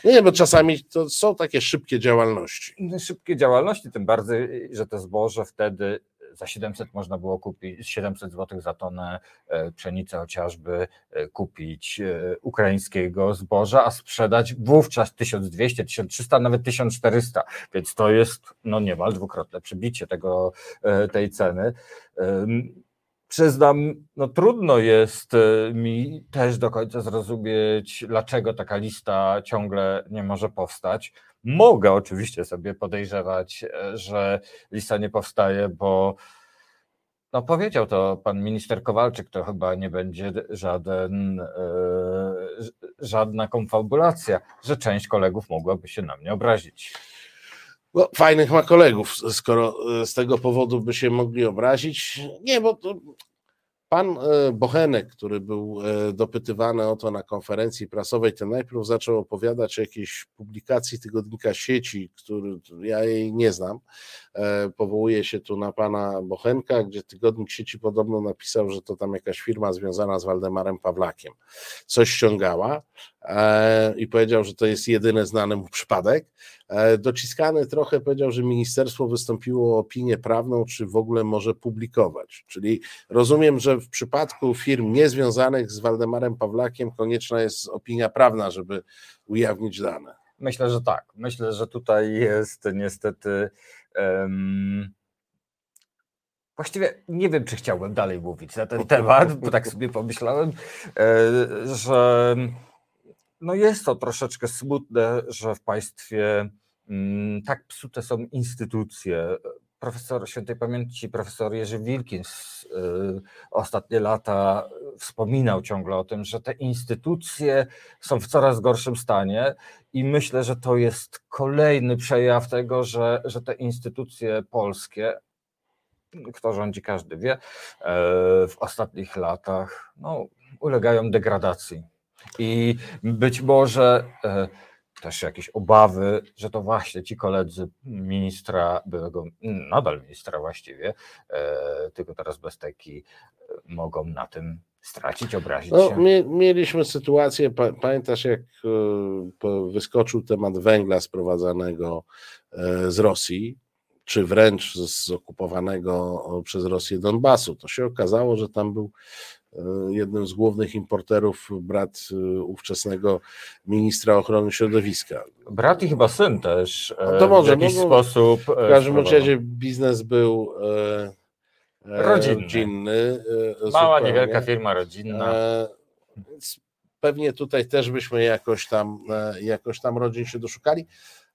Nie, bo czasami to są takie szybkie działalności. Szybkie działalności, tym bardziej, że to zboże wtedy za 700 można było kupić, 700 zł za tonę e, pszenicy chociażby e, kupić e, ukraińskiego zboża, a sprzedać wówczas 1200, 1300, nawet 1400, więc to jest no niemal dwukrotne przybicie tego, tej ceny. Przyznam, no trudno jest mi też do końca zrozumieć, dlaczego taka lista ciągle nie może powstać. Mogę oczywiście sobie podejrzewać, e, że lista nie powstaje, bo no powiedział to pan minister Kowalczyk, to chyba nie będzie żaden, e, żadna konfabulacja, że część kolegów mogłaby się na mnie obrazić. No, fajnych ma kolegów, skoro e, z tego powodu by się mogli obrazić. Nie, bo to Pan e, Bochenek, który był e, dopytywany o to na konferencji prasowej, ten najpierw zaczął opowiadać o jakiejś publikacji tygodnika sieci, który ja jej nie znam. E, powołuje się tu na pana Bochenka, gdzie tygodnik sieci podobno napisał, że to tam jakaś firma związana z Waldemarem Pawlakiem coś ściągała i powiedział, że to jest jedyny znany mu przypadek. Dociskany trochę powiedział, że ministerstwo wystąpiło o opinię prawną, czy w ogóle może publikować. Czyli rozumiem, że w przypadku firm niezwiązanych z Waldemarem Pawlakiem konieczna jest opinia prawna, żeby ujawnić dane. Myślę, że tak. Myślę, że tutaj jest niestety. Um... Właściwie nie wiem, czy chciałbym dalej mówić na ten temat, bo tak sobie pomyślałem, e, że no jest to troszeczkę smutne, że w państwie mm, tak psute są instytucje profesor świętej pamięci, profesor Jerzy Wilkins y, ostatnie lata wspominał ciągle o tym, że te instytucje są w coraz gorszym stanie i myślę, że to jest kolejny przejaw tego, że, że te instytucje polskie, kto rządzi, każdy wie, e, w ostatnich latach no, ulegają degradacji. I być może też jakieś obawy, że to właśnie ci koledzy ministra, byłego, nadal ministra właściwie, e, tylko teraz bez teki, e, mogą na tym stracić, obrazić no, się. mieliśmy sytuację, pamiętasz jak e, wyskoczył temat węgla sprowadzanego z Rosji, czy wręcz z okupowanego przez Rosję Donbasu. To się okazało, że tam był jednym z głównych importerów brat e, ówczesnego ministra ochrony środowiska. Brat i chyba syn też no to może, w jakiś sposób. W każdym razie biznes był rodzinny. rodzinny Mała, zupełnie. niewielka firma rodzinna. Więc pewnie tutaj też byśmy jakoś tam, jakoś tam rodzin się doszukali,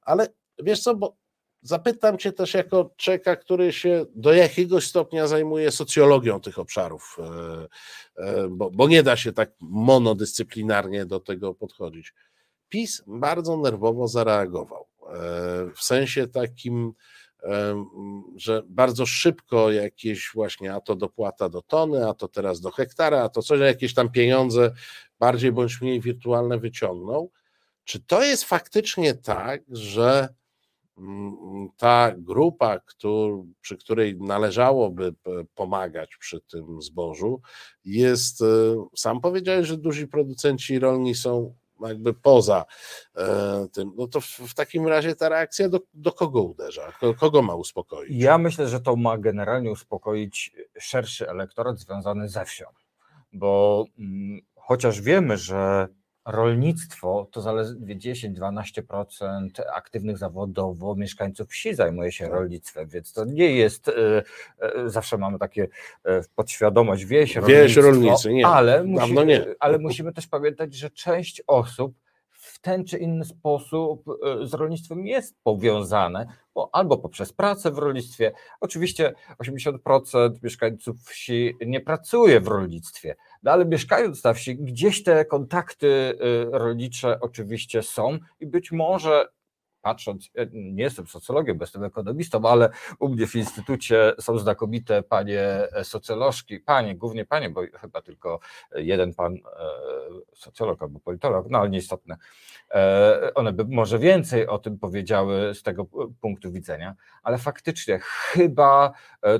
ale wiesz co, bo Zapytam Cię też jako czeka, który się do jakiegoś stopnia zajmuje socjologią tych obszarów, e, e, bo, bo nie da się tak monodyscyplinarnie do tego podchodzić. PiS bardzo nerwowo zareagował. E, w sensie takim, że bardzo szybko jakieś właśnie, a to dopłata do tony, a to teraz do hektara, a to coś, jakieś tam pieniądze bardziej bądź mniej wirtualne wyciągnął. Czy to jest faktycznie tak, że ta grupa, który, przy której należałoby pomagać przy tym zbożu, jest, e, sam powiedziałeś, że duzi producenci rolni są jakby poza e, tym, no to w, w, takim razie ta reakcja do, do kogo uderza? Kogo ma uspokoić? Ja myślę, że to ma generalnie uspokoić szerszy elektorat związany ze wsią, bo mm, chociaż wiemy, że rolnictwo to zaledwie 10-12% aktywnych zawodowo mieszkańców wsi zajmuje się tak. rolnictwem, więc to nie jest, e, e, zawsze mamy takie e, podświadomość, wieś, wieś rolnicy, nie, ale, musi, nie. ale musimy też pamiętać, że część osób ten czy inny sposób z rolnictwem jest powiązane, bo albo poprzez pracę w rolnictwie. Oczywiście 80% mieszkańców wsi nie pracuje w rolnictwie, no ale mieszkając na wsi, gdzieś te kontakty y, rolnicze oczywiście są i być może patrząc, nie jestem socjologiem, bo jestem ekonomistą, ale u mnie w instytucie są znakomite panie e, socjolożki, panie, głównie panie, bo chyba tylko jeden pan e, socjolog albo politolog, no ale nieistotne. E, one by może więcej o tym powiedziały z tego punktu widzenia, ale faktycznie chyba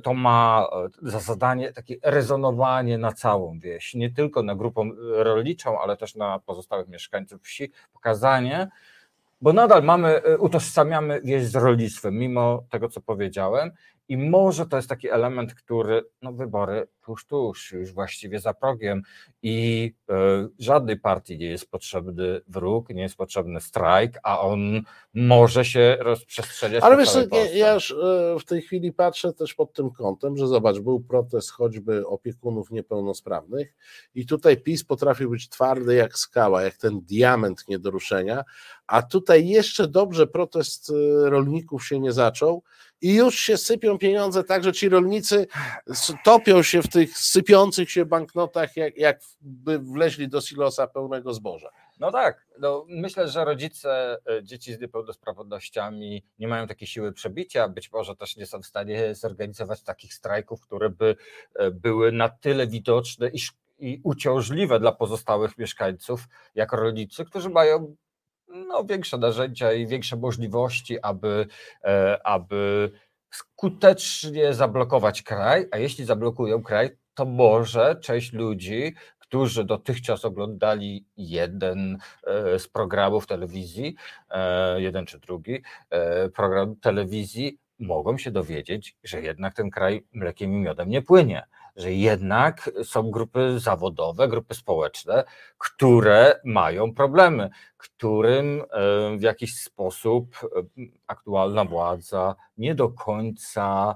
to ma za zadanie takie rezonowanie na całą wieś, nie tylko na grupę rolniczą, ale też na pozostałych mieszkańców wsi, pokazanie, bo nadal mamy, e, utożsamiamy wieś z rolnictwem, mimo tego, co powiedziałem. I może to jest taki element, który, no wybory tuż, tuż, już właściwie za progiem i y, żadnej partii nie jest potrzebny wróg, nie jest potrzebny strajk, a on może się rozprzestrzeniać. Ale wiesz, ja, ja już y, w tej chwili patrzę też pod tym kątem, że zobacz, był protest choćby opiekunów niepełnosprawnych i tutaj PiS potrafił być twardy jak skała, jak ten diament nie do ruszenia, a tutaj jeszcze dobrze protest y, rolników się nie zaczął i już się sypią pieniądze tak, że ci rolnicy topią się w tych sypiących się banknotach, jak, jakby wleźli do silosa pełnego zboża. No tak, no myślę, że rodzice e, dzieci z niepełnosprawnościami nie mają takiej siły przebicia, być może też nie są w stanie zorganizować takich strajków, które by e, były na tyle widoczne i, i uciążliwe dla pozostałych mieszkańców, jak rolnicy, którzy mają no, większe narzędzia i większe możliwości, aby, e, aby skutecznie zablokować kraj, a jeśli zablokują kraj, to może część ludzi, którzy dotychczas oglądali jeden e, z programów telewizji, e, jeden czy drugi program telewizji, mogą się dowiedzieć, że jednak ten kraj mlekiem i miodem nie płynie że jednak są grupy zawodowe, grupy społeczne, które mają problemy, którym w jakiś sposób aktualna władza nie do końca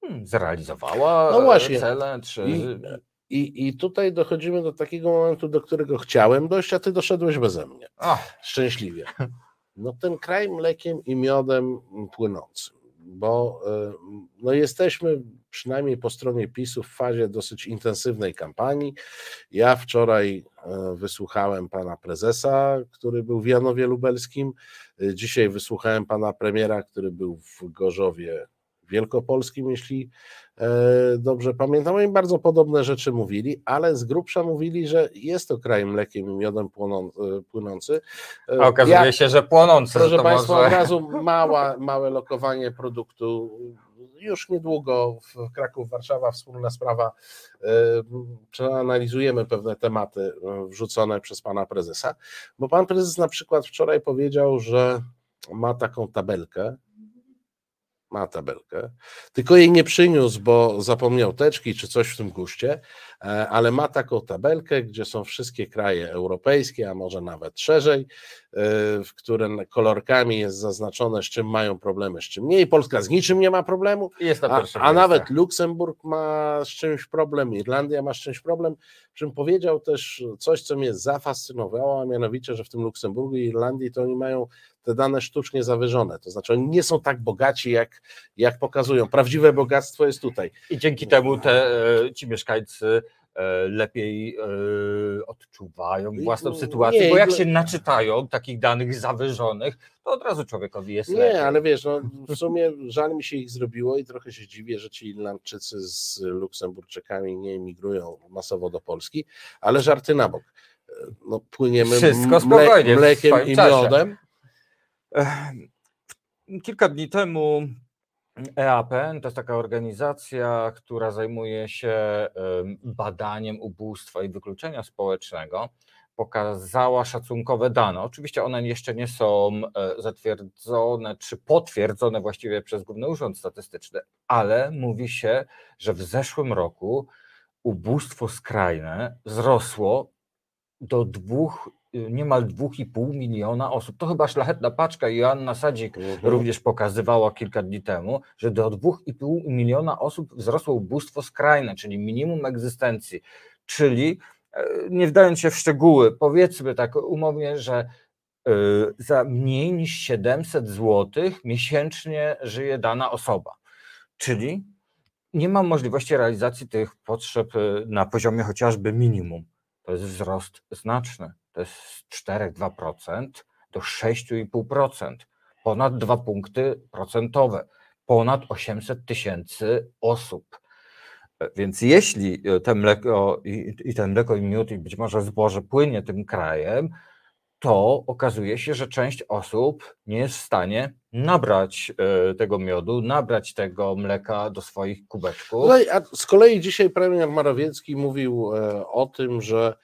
hmm, zrealizowała no właśnie. cele. Czy... I, i, I tutaj dochodzimy do takiego momentu, do którego chciałem dojść, a ty doszedłeś beze mnie. Ach. Szczęśliwie. No ten kraj mlekiem i miodem płynącym, bo no jesteśmy przynajmniej po stronie PiSu w fazie dosyć intensywnej kampanii. Ja wczoraj e, wysłuchałem pana prezesa, który był w Janowie Lubelskim. E, dzisiaj wysłuchałem pana premiera, który był w Gorzowie Wielkopolskim, jeśli e, dobrze pamiętam. Oni bardzo podobne rzeczy mówili, ale z grubsza mówili, że jest to kraj mlekiem i miodem płynący. A okazuje ja, się, że płonący. Proszę Państwa, może... od razu mała, małe lokowanie produktu już niedługo w Kraków, Warszawa, wspólna sprawa. Przeanalizujemy pewne tematy wrzucone przez pana prezesa, bo pan prezes na przykład wczoraj powiedział, że ma taką tabelkę, ma tabelkę, tylko jej nie przyniósł, bo zapomniał teczki czy coś w tym guście, ale ma taką tabelkę, gdzie są wszystkie kraje europejskie, a może nawet szerzej, e, w które kolorkami jest zaznaczone, z czym mają problemy, z czym nie. I Polska z niczym nie ma problemu, a, a nawet Luksemburg ma z czymś problem, Irlandia ma z czymś problem. Czym powiedział też coś, co mnie zafascynowało, a mianowicie, że w tym Luksemburgu i Irlandii to oni mają te dane sztucznie zawyżone. To znaczy, oni nie są tak bogaci, jak, jak pokazują. Prawdziwe bogactwo jest tutaj. I dzięki temu te, e, ci mieszkańcy e, lepiej e, odczuwają własną sytuację, nie, bo jak się naczytają takich danych zawyżonych, to od razu człowiekowi jest Nie, lepiej. ale wiesz, no, w sumie żal mi się ich zrobiło i trochę się dziwię, że ci Irlandczycy z Luksemburczykami nie emigrują masowo do Polski, ale żarty na bok. No, płyniemy Wszystko mle, mlekiem i miodem, Kilka dni temu EAPN to jest taka organizacja, która zajmuje się badaniem ubóstwa i wykluczenia społecznego. Pokazała szacunkowe dane. Oczywiście one jeszcze nie są e, zatwierdzone czy potwierdzone właściwie przez Główny Urząd Statystyczny, ale mówi się, że w zeszłym roku ubóstwo skrajne wzrosło do dwóch niemal 2,5 miliona osób. To chyba szlachetna paczka. Joanna Sadzik mhm. również pokazywała kilka dni temu, że do 2,5 miliona osób wzrosło ubóstwo skrajne, czyli minimum egzystencji. Czyli, e, nie wdając się w szczegóły, powiedzmy tak umownie, że e, za mniej niż 700 zł miesięcznie żyje dana osoba. Czyli nie ma możliwości realizacji tych potrzeb e, na poziomie chociażby minimum. To jest wzrost znaczny to jest z 4,2% do 6,5%, ponad 2 punkty procentowe, ponad 800 tysięcy osób. Więc jeśli te mleko i, i ten mleko i miód i być może zboże płynie tym krajem, to okazuje się, że część osób nie jest w stanie nabrać e, tego miodu, nabrać tego mleka do swoich kubeczków. No a z kolei dzisiaj premier Morawiecki mówił e, o tym, że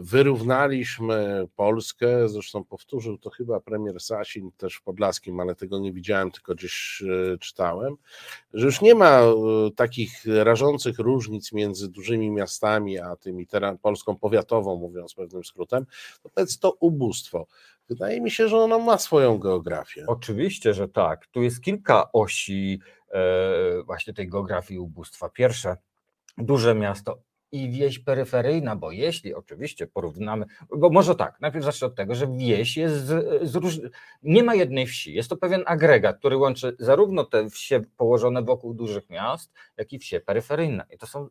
Wyrównaliśmy Polskę, zresztą powtórzył to chyba premier Sasin też w Podlaskim, ale tego nie widziałem, tylko gdzieś czytałem, że już nie ma takich rażących różnic między dużymi miastami a tymi teren, Polską powiatową, mówiąc pewnym skrótem, to jest to ubóstwo. Wydaje mi się, że ona ma swoją geografię. Oczywiście, że tak. Tu jest kilka osi e, właśnie tej geografii ubóstwa. Pierwsze, duże miasto i wieś peryferyjna, bo jeśli oczywiście porównamy, bo może tak, najpierw zacznę od tego, że wieś jest z, z róż... nie ma jednej wsi, jest to pewien agregat, który łączy zarówno te wsie położone wokół dużych miast, jak i wsie peryferyjne. I to są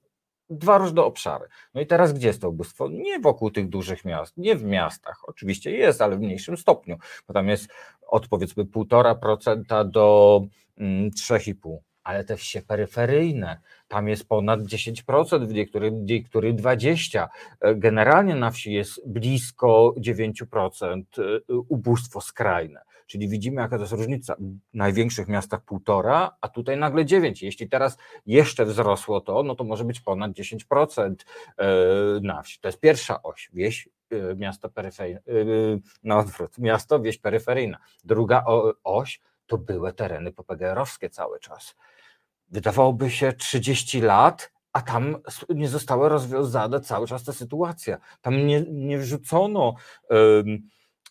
dwa różne obszary. No i teraz gdzie jest to ubóstwo? Nie wokół tych dużych miast, nie w miastach. Oczywiście jest, ale w mniejszym stopniu, bo tam jest od powiedzmy 1,5% do 3,5%. Ale te wsie peryferyjne, tam jest ponad 10%, w niektórych, niektórych 20%. Generalnie na wsi jest blisko 9% y, ubóstwo skrajne. Czyli widzimy, jaka to jest różnica. W największych miastach półtora, a tutaj nagle 9. Jeśli teraz jeszcze wzrosło to, no to może być ponad 10% e, na wsi. To jest pierwsza oś, wieś, e, miasto peryferyjne, na odwrót, miasto, wieś peryferyjna. Druga oś to były tereny popegeerowskie cały czas. Wydawałoby się 30 lat, a tam nie została rozwiązana cały czas ta sytuacja. Tam nie, nie wrzucono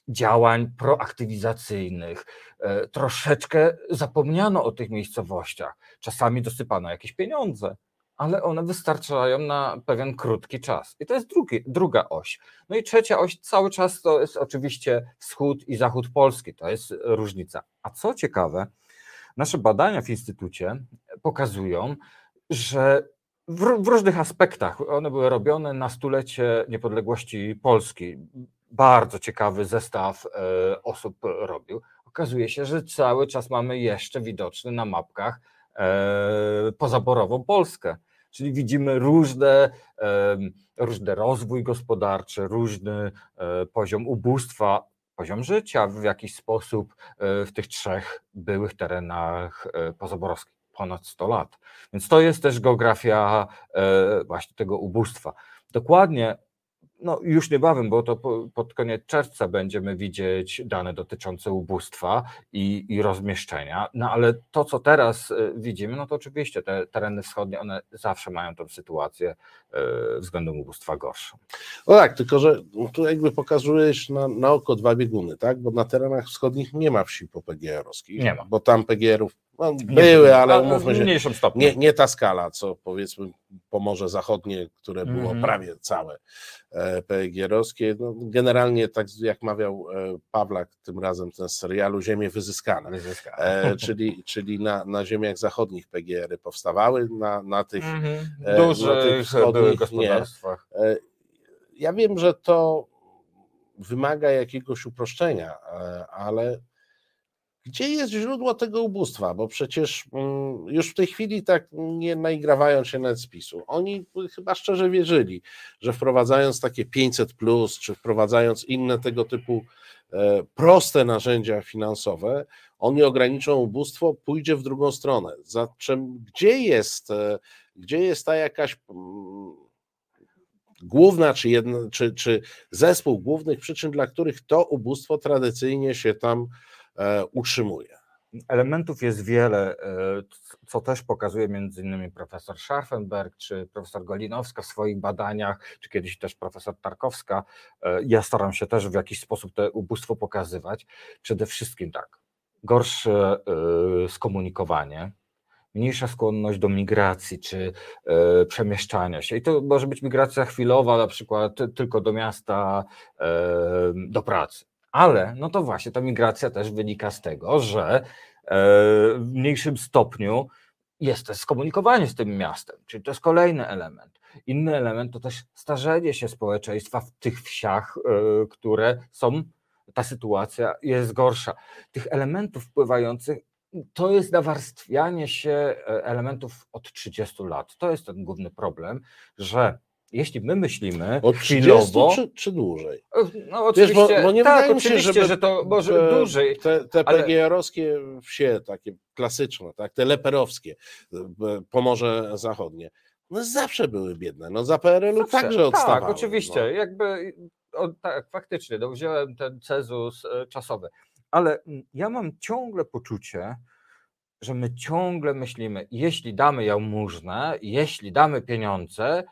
działań proaktywizacyjnych. E, troszeczkę zapomniano o tych miejscowościach. Czasami dosypano jakieś pieniądze, ale one wystarczają na pewien krótki czas. I to jest drugi, druga oś. No i trzecia oś cały czas to jest oczywiście wschód i zachód Polski. To jest różnica. A co ciekawe, nasze badania w Instytucie pokazują, że w, w różnych aspektach one były robione na stulecie niepodległości Polski bardzo ciekawy zestaw e, osób robił. Okazuje się, że cały czas mamy jeszcze widoczny na mapkach e, pozaborową Polskę. Czyli widzimy różne, różny rozwój gospodarczy, różny e, poziom ubóstwa, poziom życia w jakiś sposób w tych trzech byłych terenach pozaborowskich ponad 100 lat. Więc to jest też geografia właśnie tego ubóstwa. Dokładnie no już niebawem, bo to pod koniec czerwca będziemy widzieć dane dotyczące ubóstwa i, i rozmieszczenia, no ale to, co teraz e, widzimy, no to oczywiście te tereny wschodnie, one zawsze mają tą sytuację e, względem ubóstwa gorszą. No tak, tylko że tu jakby pokazujesz na, na oko dwa bieguny, tak, bo na terenach wschodnich nie ma wsi po PGR-owskich, nie ma. bo tam PGR-ów no, były, ale umówmy się, mniejszym stopniu. Nie, nie ta skala, co powiedzmy Pomorze Zachodnie, które było mm prawie całe e, PGR-owskie. No, generalnie, tak jak mawiał e, Pawlak tym razem ten serialu, ziemie wyzyskane. wyzyskane. E, czyli czyli na, na ziemiach zachodnich PGR-y powstawały, na, na tych, mm -hmm. Dużych, na tych wschodnich. Nie. Ja wiem, że to wymaga jakiegoś uproszczenia, ale gdzie jest źródło tego ubóstwa? Bo przecież mm, już w tej chwili tak nie naigrawają się nawet spisu. Oni chyba szczerze wierzyli, że wprowadzając takie 500, plus, czy wprowadzając inne tego typu e, proste narzędzia finansowe, oni ograniczą ubóstwo, pójdzie w drugą stronę. Zatem gdzie jest, e, gdzie jest ta jakaś mm, główna, czy, jedna, czy, czy zespół głównych przyczyn, dla których to ubóstwo tradycyjnie się tam utrzymuje. Elementów jest wiele, e, co też pokazuje między innymi profesor Scharfenberg czy profesor Golinowska w swoich badaniach, czy kiedyś też profesor Tarkowska. E, ja staram się też w jakiś sposób to ubóstwo pokazywać. Przede wszystkim tak, gorsze skomunikowanie, mniejsza skłonność do migracji czy przemieszczania się. I to może być migracja chwilowa, na przykład tylko do miasta, do pracy ale no to właśnie ta migracja też wynika z tego, że e, w mniejszym stopniu jest też skomunikowanie z tym miastem, czyli to jest kolejny element. Inny element to też starzenie się społeczeństwa w tych wsiach, e, które są, ta sytuacja jest gorsza. Tych elementów wpływających to jest nawarstwianie się e, elementów od 30 lat. To jest ten główny problem, że jeśli my myślimy Od chwilowo... Czy, czy dłużej? No oczywiście, Wiesz, bo, bo nie tak, oczywiście, się, żeby, że to może dłużej. Te, te ale... PGR-owskie wsie, takie klasyczne, tak, te leperowskie, Pomorze Zachodnie, no zawsze były biedne. No za PRL-u Zawsze. także odstawały. Tak, oczywiście. No. Jakby, o, tak, faktycznie, no, wziąłem ten cezus e, czasowy. Ale ja mam ciągle poczucie, że my ciągle myślimy, jeśli damy jałmużnę, jeśli damy pieniądze,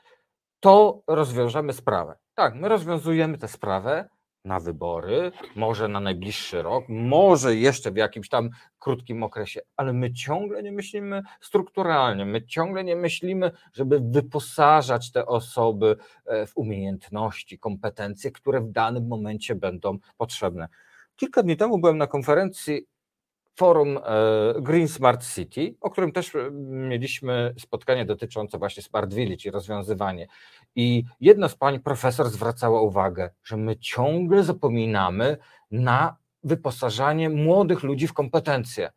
to rozwiążemy sprawę. Tak, my rozwiązujemy tę sprawę na wybory, może na najbliższy rok, może jeszcze w jakimś tam krótkim okresie, ale my ciągle nie myślimy strukturalnie, my ciągle nie myślimy, żeby wyposażać te osoby e, w umiejętności, kompetencje, które w danym momencie będą potrzebne. Kilka dni temu byłem na konferencji forum e, Green Smart City, o którym też e, mieliśmy spotkanie dotyczące właśnie Smart Village i rozwiązywanie. I jedna z pań profesor zwracała uwagę, że my ciągle zapominamy na wyposażanie młodych ludzi w kompetencje.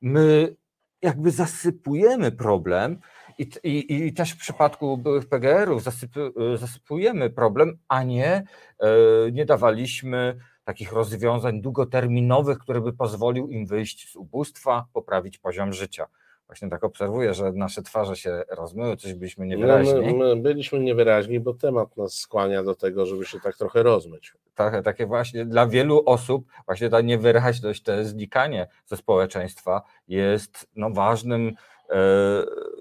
My jakby zasypujemy problem i, i, i też w przypadku byłych PGR-ów e, zasypujemy problem, a nie, nie dawaliśmy takich rozwiązań długoterminowych, które by pozwolił im wyjść z ubóstwa, poprawić poziom życia. Właśnie tak obserwuję, że nasze twarze się rozmyły, coś byliśmy niewyraźni. No, my, my byliśmy niewyraźni, bo temat nas skłania do tego, żeby się tak trochę rozmyć. Tak, takie właśnie dla wielu osób właśnie ta niewyraźność, to znikanie ze społeczeństwa jest no, ważnym e,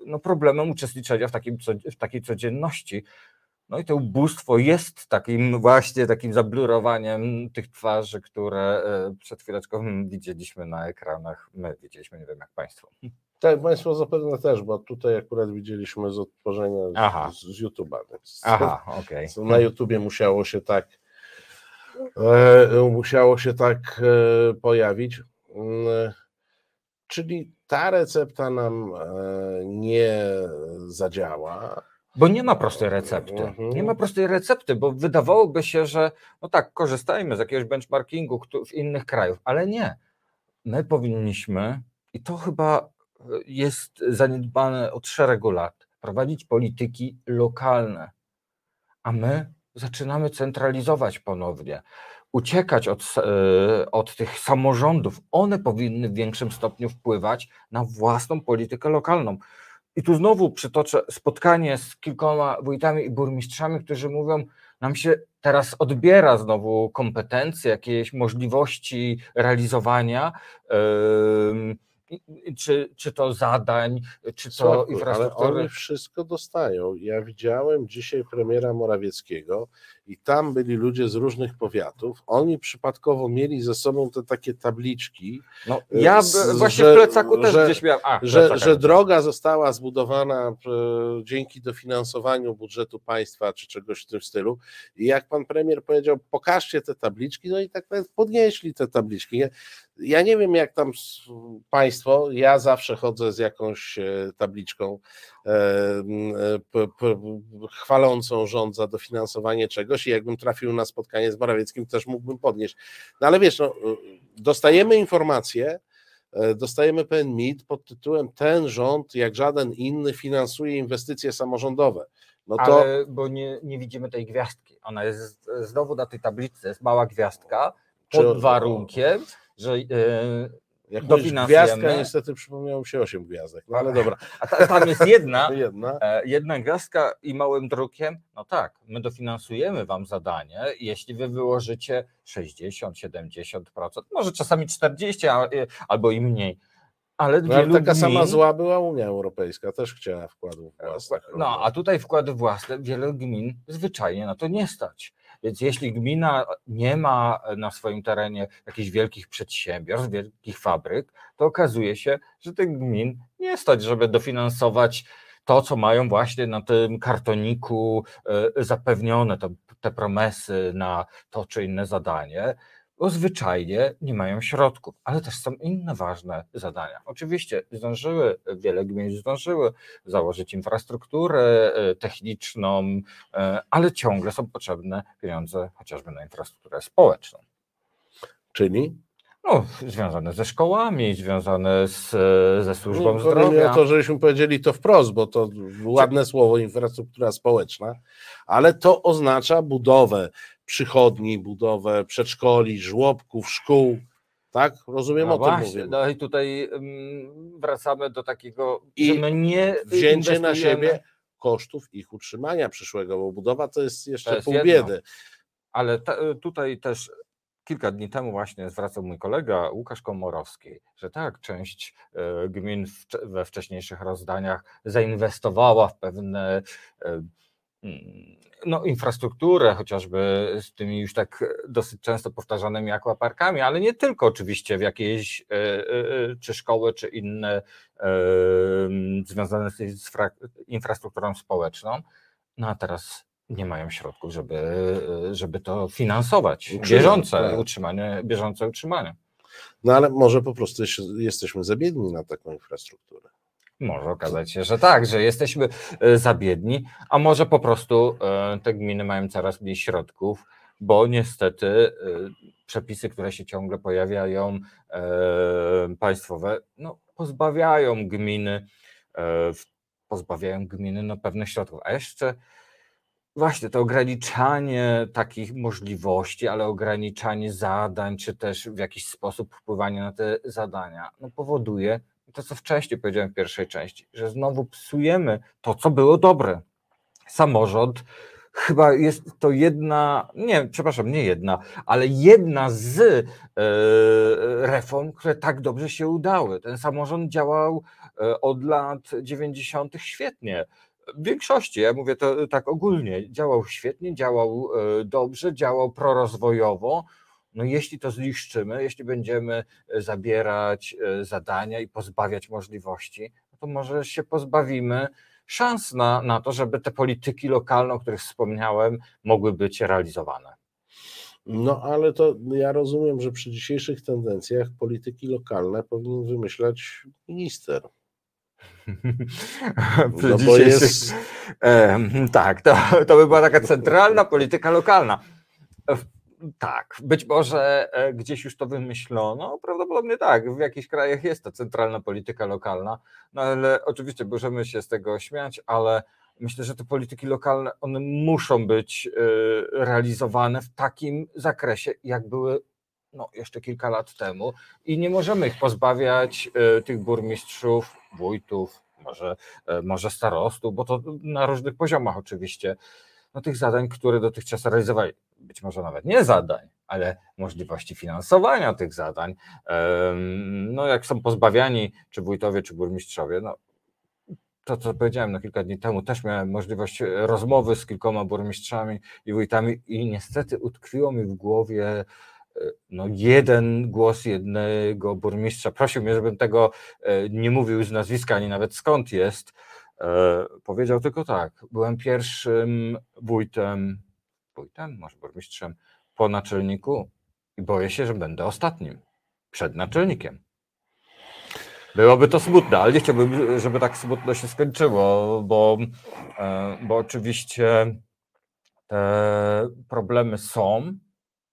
no, problemem uczestniczenia w, takim, w takiej codzienności. No i to ubóstwo jest takim właśnie takim zablurowaniem tych twarzy, które e, przed chwileczką widzieliśmy na ekranach. My widzieliśmy, nie wiem jak Państwo. Tak, Państwo zapewne też, bo tutaj akurat widzieliśmy z odtworzenia z, z YouTube'a. Aha, okej. Okay. Na YouTubie musiało się tak e, musiało się tak e, pojawić. Mm, czyli ta recepta nam nie zadziała. Bo nie ma prostej recepty. Mhm. Nie ma prostej recepty, bo wydawałoby się, że no tak, korzystajmy z jakiegoś benchmarkingu w innych krajów, ale nie. My powinniśmy, i to chyba e, jest zaniedbane od szeregu lat, prowadzić polityki lokalne, a my zaczynamy centralizować ponownie, uciekać od, e, od tych samorządów. One powinny w większym stopniu wpływać na własną politykę lokalną. I tu znowu przytoczę spotkanie z kilkoma wójtami i burmistrzami, którzy mówią, nam się teraz odbiera znowu kompetencje, jakieś możliwości realizowania, i- czy, czy to zadań, czy to ale infrastruktury. oni wszystko dostają. Ja widziałem dzisiaj premiera Morawieckiego i tam byli ludzie z różnych powiatów. Oni przypadkowo mieli ze sobą te takie tabliczki, No, ja z- właśnie że- w plecaku też że- gdzieś miałem. A, że, że droga została zbudowana e, dzięki dofinansowaniu budżetu państwa czy czegoś w tym stylu. I jak pan premier powiedział, pokażcie te tabliczki, no i tak nawet podnieśli te tabliczki. Ja, nie wiem, jak tam państwo, ja zawsze chodzę z jakąś e, tabliczką chwalącą rząd za dofinansowanie czegoś i jakbym trafił na spotkanie z Morawieckim, też mógłbym podnieść. No ale wiesz, no, e, dostajemy informacje, e, dostajemy pewien mit pod tytułem ten rząd, jak żaden inny, finansuje inwestycje samorządowe. No to Ale bo nie, nie widzimy tej gwiazdki. Ona jest znowu na tej tablicy, jest mała gwiazdka, pod warunkiem, że e, jak mówisz gwiazdka, niestety przypomniało mi się osiem gwiazdek, no ale dobra. a ta, tam jest jedna, Jedna. e, jedna gwiazdka i małym drukiem, no tak, my dofinansujemy wam zadanie, jeśli wy wyłożycie 60, 70%, może czasami 40 a- e, albo i mniej, ale No, ale taka sama zła była Unia Europejska, też chciała wkładów własnych. No, a tutaj wkłady własne wiele gmin zwyczajnie na to nie stać. Więc jeśli gmina nie ma na swoim terenie jakichś wielkich przedsiębiorstw, wielkich fabryk, to okazuje się, że tych gmin nie stać, żeby dofinansować to, co mają właśnie na tym kartoniku e, zapewnione, te, te promesy na to czy inne zadanie, bo zwyczajnie nie mają środków, ale też są inne ważne zadania. Oczywiście zdążyły, wiele gmin zdążyły założyć infrastrukturę e, techniczną, e, ale ciągle są potrzebne pieniądze chociażby na infrastrukturę społeczną. Czyli? No, związane ze szkołami, związane z, e, ze służbą mi zdrowia. to, żebyśmy powiedzieli to wprost, bo to ładne słowo infrastruktura społeczna, ale to oznacza budowę przychodni, budowę przedszkoli, żłobków, szkół. Tak? Rozumiem No o tym właśnie, mówię. no i tutaj mm, wracamy do takiego, I że my nie Wzięcie na inwestujemy- siebie kosztów ich utrzymania przyszłego, bo budowa to jest jeszcze To jest pół jedno. biedy. Ale te, tutaj też kilka dni temu właśnie zwracał mój kolega Łukasz Komorowski, że tak, część e, gmin we wcześniejszych rozdaniach zainwestowała w pewne mm, no, infrastrukturę, chociażby z tymi już tak dosyć często powtarzanymi akwaparkami, ale nie tylko oczywiście w jakieś e, e, e, czy szkoły, czy inne związane z infrastrukturą społeczną. No a teraz nie mają środków, żeby, żeby to finansować. Bieżące tak. utrzymanie, bieżące utrzymanie. No ale może po prostu jesteśmy za biedni na taką infrastrukturę. Może okazać się, że tak, że jesteśmy e, za biedni, a może po prostu e, te gminy mają coraz mniej środków, bo niestety e, przepisy, które się ciągle pojawiają, państwowe, no, pozbawiają gminy, pozbawiają gminy no, pewnych środków. A jeszcze właśnie to ograniczanie takich możliwości, ale ograniczanie zadań, czy też w jakiś sposób wpływanie na te zadania, no, powoduje to, co wcześniej powiedziałem w pierwszej części, że znowu psujemy to, co było dobre. Samorząd chyba jest to jedna, nie, przepraszam, nie jedna, ale jedna z e, reform, które tak dobrze się udały. Ten samorząd działał e, od lat 90. świetnie. W większości, ja mówię to tak ogólnie, działał świetnie, działał e, dobrze, działał prorozwojowo. No jeśli to zniszczymy, jeśli będziemy e, zabierać e, zadania i pozbawiać możliwości, no to może się pozbawimy szans na, na to, żeby te polityki lokalne, o których wspomniałem, mogły być realizowane. No ale to ja rozumiem, że przy dzisiejszych tendencjach polityki lokalne powinien wymyślać minister. No bo jest, tak, to, to by była taka centralna polityka lokalna. W- Tak, być może e, gdzieś już to wymyślono, prawdopodobnie tak, w jakichś krajach jest ta centralna polityka lokalna, no ale oczywiście możemy się z tego śmiać, ale myślę, że te polityki lokalne, one muszą być e, realizowane w takim zakresie, jak były no, jeszcze kilka lat temu. I nie możemy ich pozbawiać e, tych burmistrzów, wójtów, może, może starostów, bo to na różnych poziomach oczywiście, no, tych zadań, które dotychczas realizowali. Być może nawet nie zadań, ale możliwości finansowania tych zadań. No, jak są pozbawiani, czy wójtowie, czy burmistrzowie, no, to, co powiedziałem no, kilka dni temu, też miałem możliwość rozmowy z kilkoma burmistrzami i wójtami, i niestety utkwiło mi w głowie e, no, jeden głos jednego burmistrza. Prosił mnie, żebym tego e, nie mówił z nazwiska, ani nawet skąd jest. E, Powiedział tylko tak: byłem pierwszym wójtem, wójtem, może burmistrzem po naczelniku i boję się, że będę ostatnim przed naczelnikiem. Byłoby to smutne, ale nie chciałbym, żeby tak smutno się skończyło, bo, e, bo oczywiście te problemy są,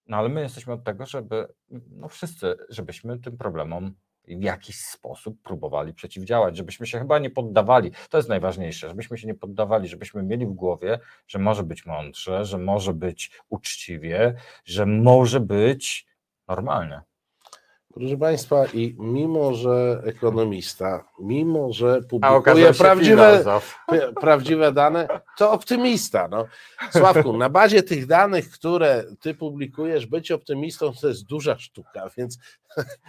no ale my jesteśmy od tego, żeby no wszyscy, żebyśmy tym problemom w jakiś sposób próbowali przeciwdziałać, żebyśmy się chyba nie poddawali. To jest najważniejsze, żebyśmy się nie poddawali, żebyśmy mieli w głowie, że może być mądrze, że może być uczciwie, że może być normalnie. Proszę Państwa, i mimo, że ekonomista, mimo, że publikuje prawdziwe, prawdziwe dane, to optymista. No. Sławku, na bazie tych danych, które ty publikujesz, być optymistą to jest duża sztuka, więc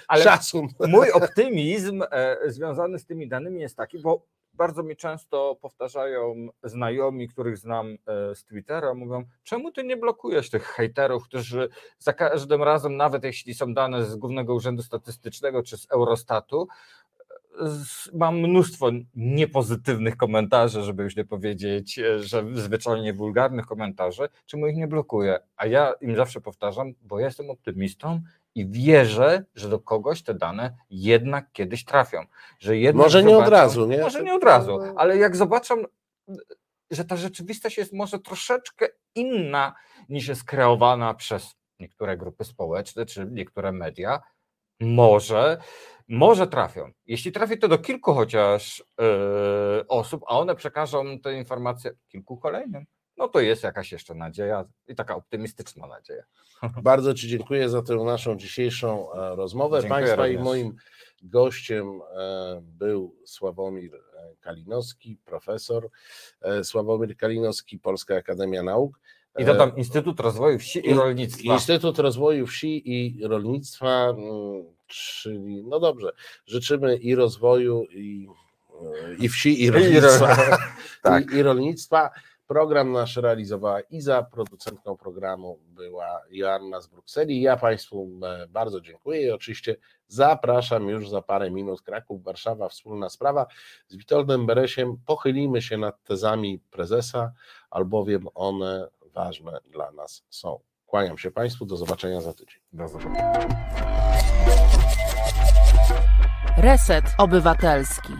Ale szacun. mój optymizm e, związany z tymi danymi jest taki, bo bardzo mi często powtarzają znajomi, których znam e, z Twittera, mówią, czemu ty nie blokujesz tych hejterów, którzy za każdym razem, nawet jeśli są dane z Głównego Urzędu Statystycznego czy z Eurostatu, e, mam mnóstwo niepozytywnych komentarzy, żeby już nie powiedzieć, e, że zwyczajnie wulgarnych komentarzy, czemu ich nie blokuję? A ja im zawsze powtarzam, bo jestem optymistą i wierzę, że do kogoś te dane jednak kiedyś trafią. Że jednak Może nie od zobaczą- razu, nie? Może nie od razu, ale jak zobaczą, że ta rzeczywistość jest może troszeczkę inna niż jest kreowana przez niektóre grupy społeczne czy niektóre media, może, może trafią. Jeśli trafi to do kilku chociaż e, osób, a one przekażą te informacje kilku kolejnym, no to jest jakaś jeszcze nadzieja i taka optymistyczna nadzieja. Bardzo Ci dziękuję za tę naszą dzisiejszą e, rozmowę. Dziękuję Państwa i również. moim gościem e, był Sławomir Kalinowski, profesor Sławomir Kalinowski, Polska Akademia Nauk. I dodam Instytut Rozwoju Wsi i Rolnictwa. Instytut Rozwoju Wsi i Rolnictwa, mm, czyli no dobrze, życzymy i rozwoju, i, i wsi, i rolnictwa. I, tak. I, I rolnictwa. Program nasz realizowała Iza, producentką programu była Joanna z Brukseli. Ja Państwu e, bardzo dziękuję i oczywiście zapraszam już za parę minut Kraków, Warszawa, wspólna sprawa. Z Witoldem Beresiem pochylimy się nad tezami prezesa, albowiem one ważne dla nas są. Kłaniam się Państwu, do zobaczenia za tydzień. Do zobaczenia. Reset Obywatelski.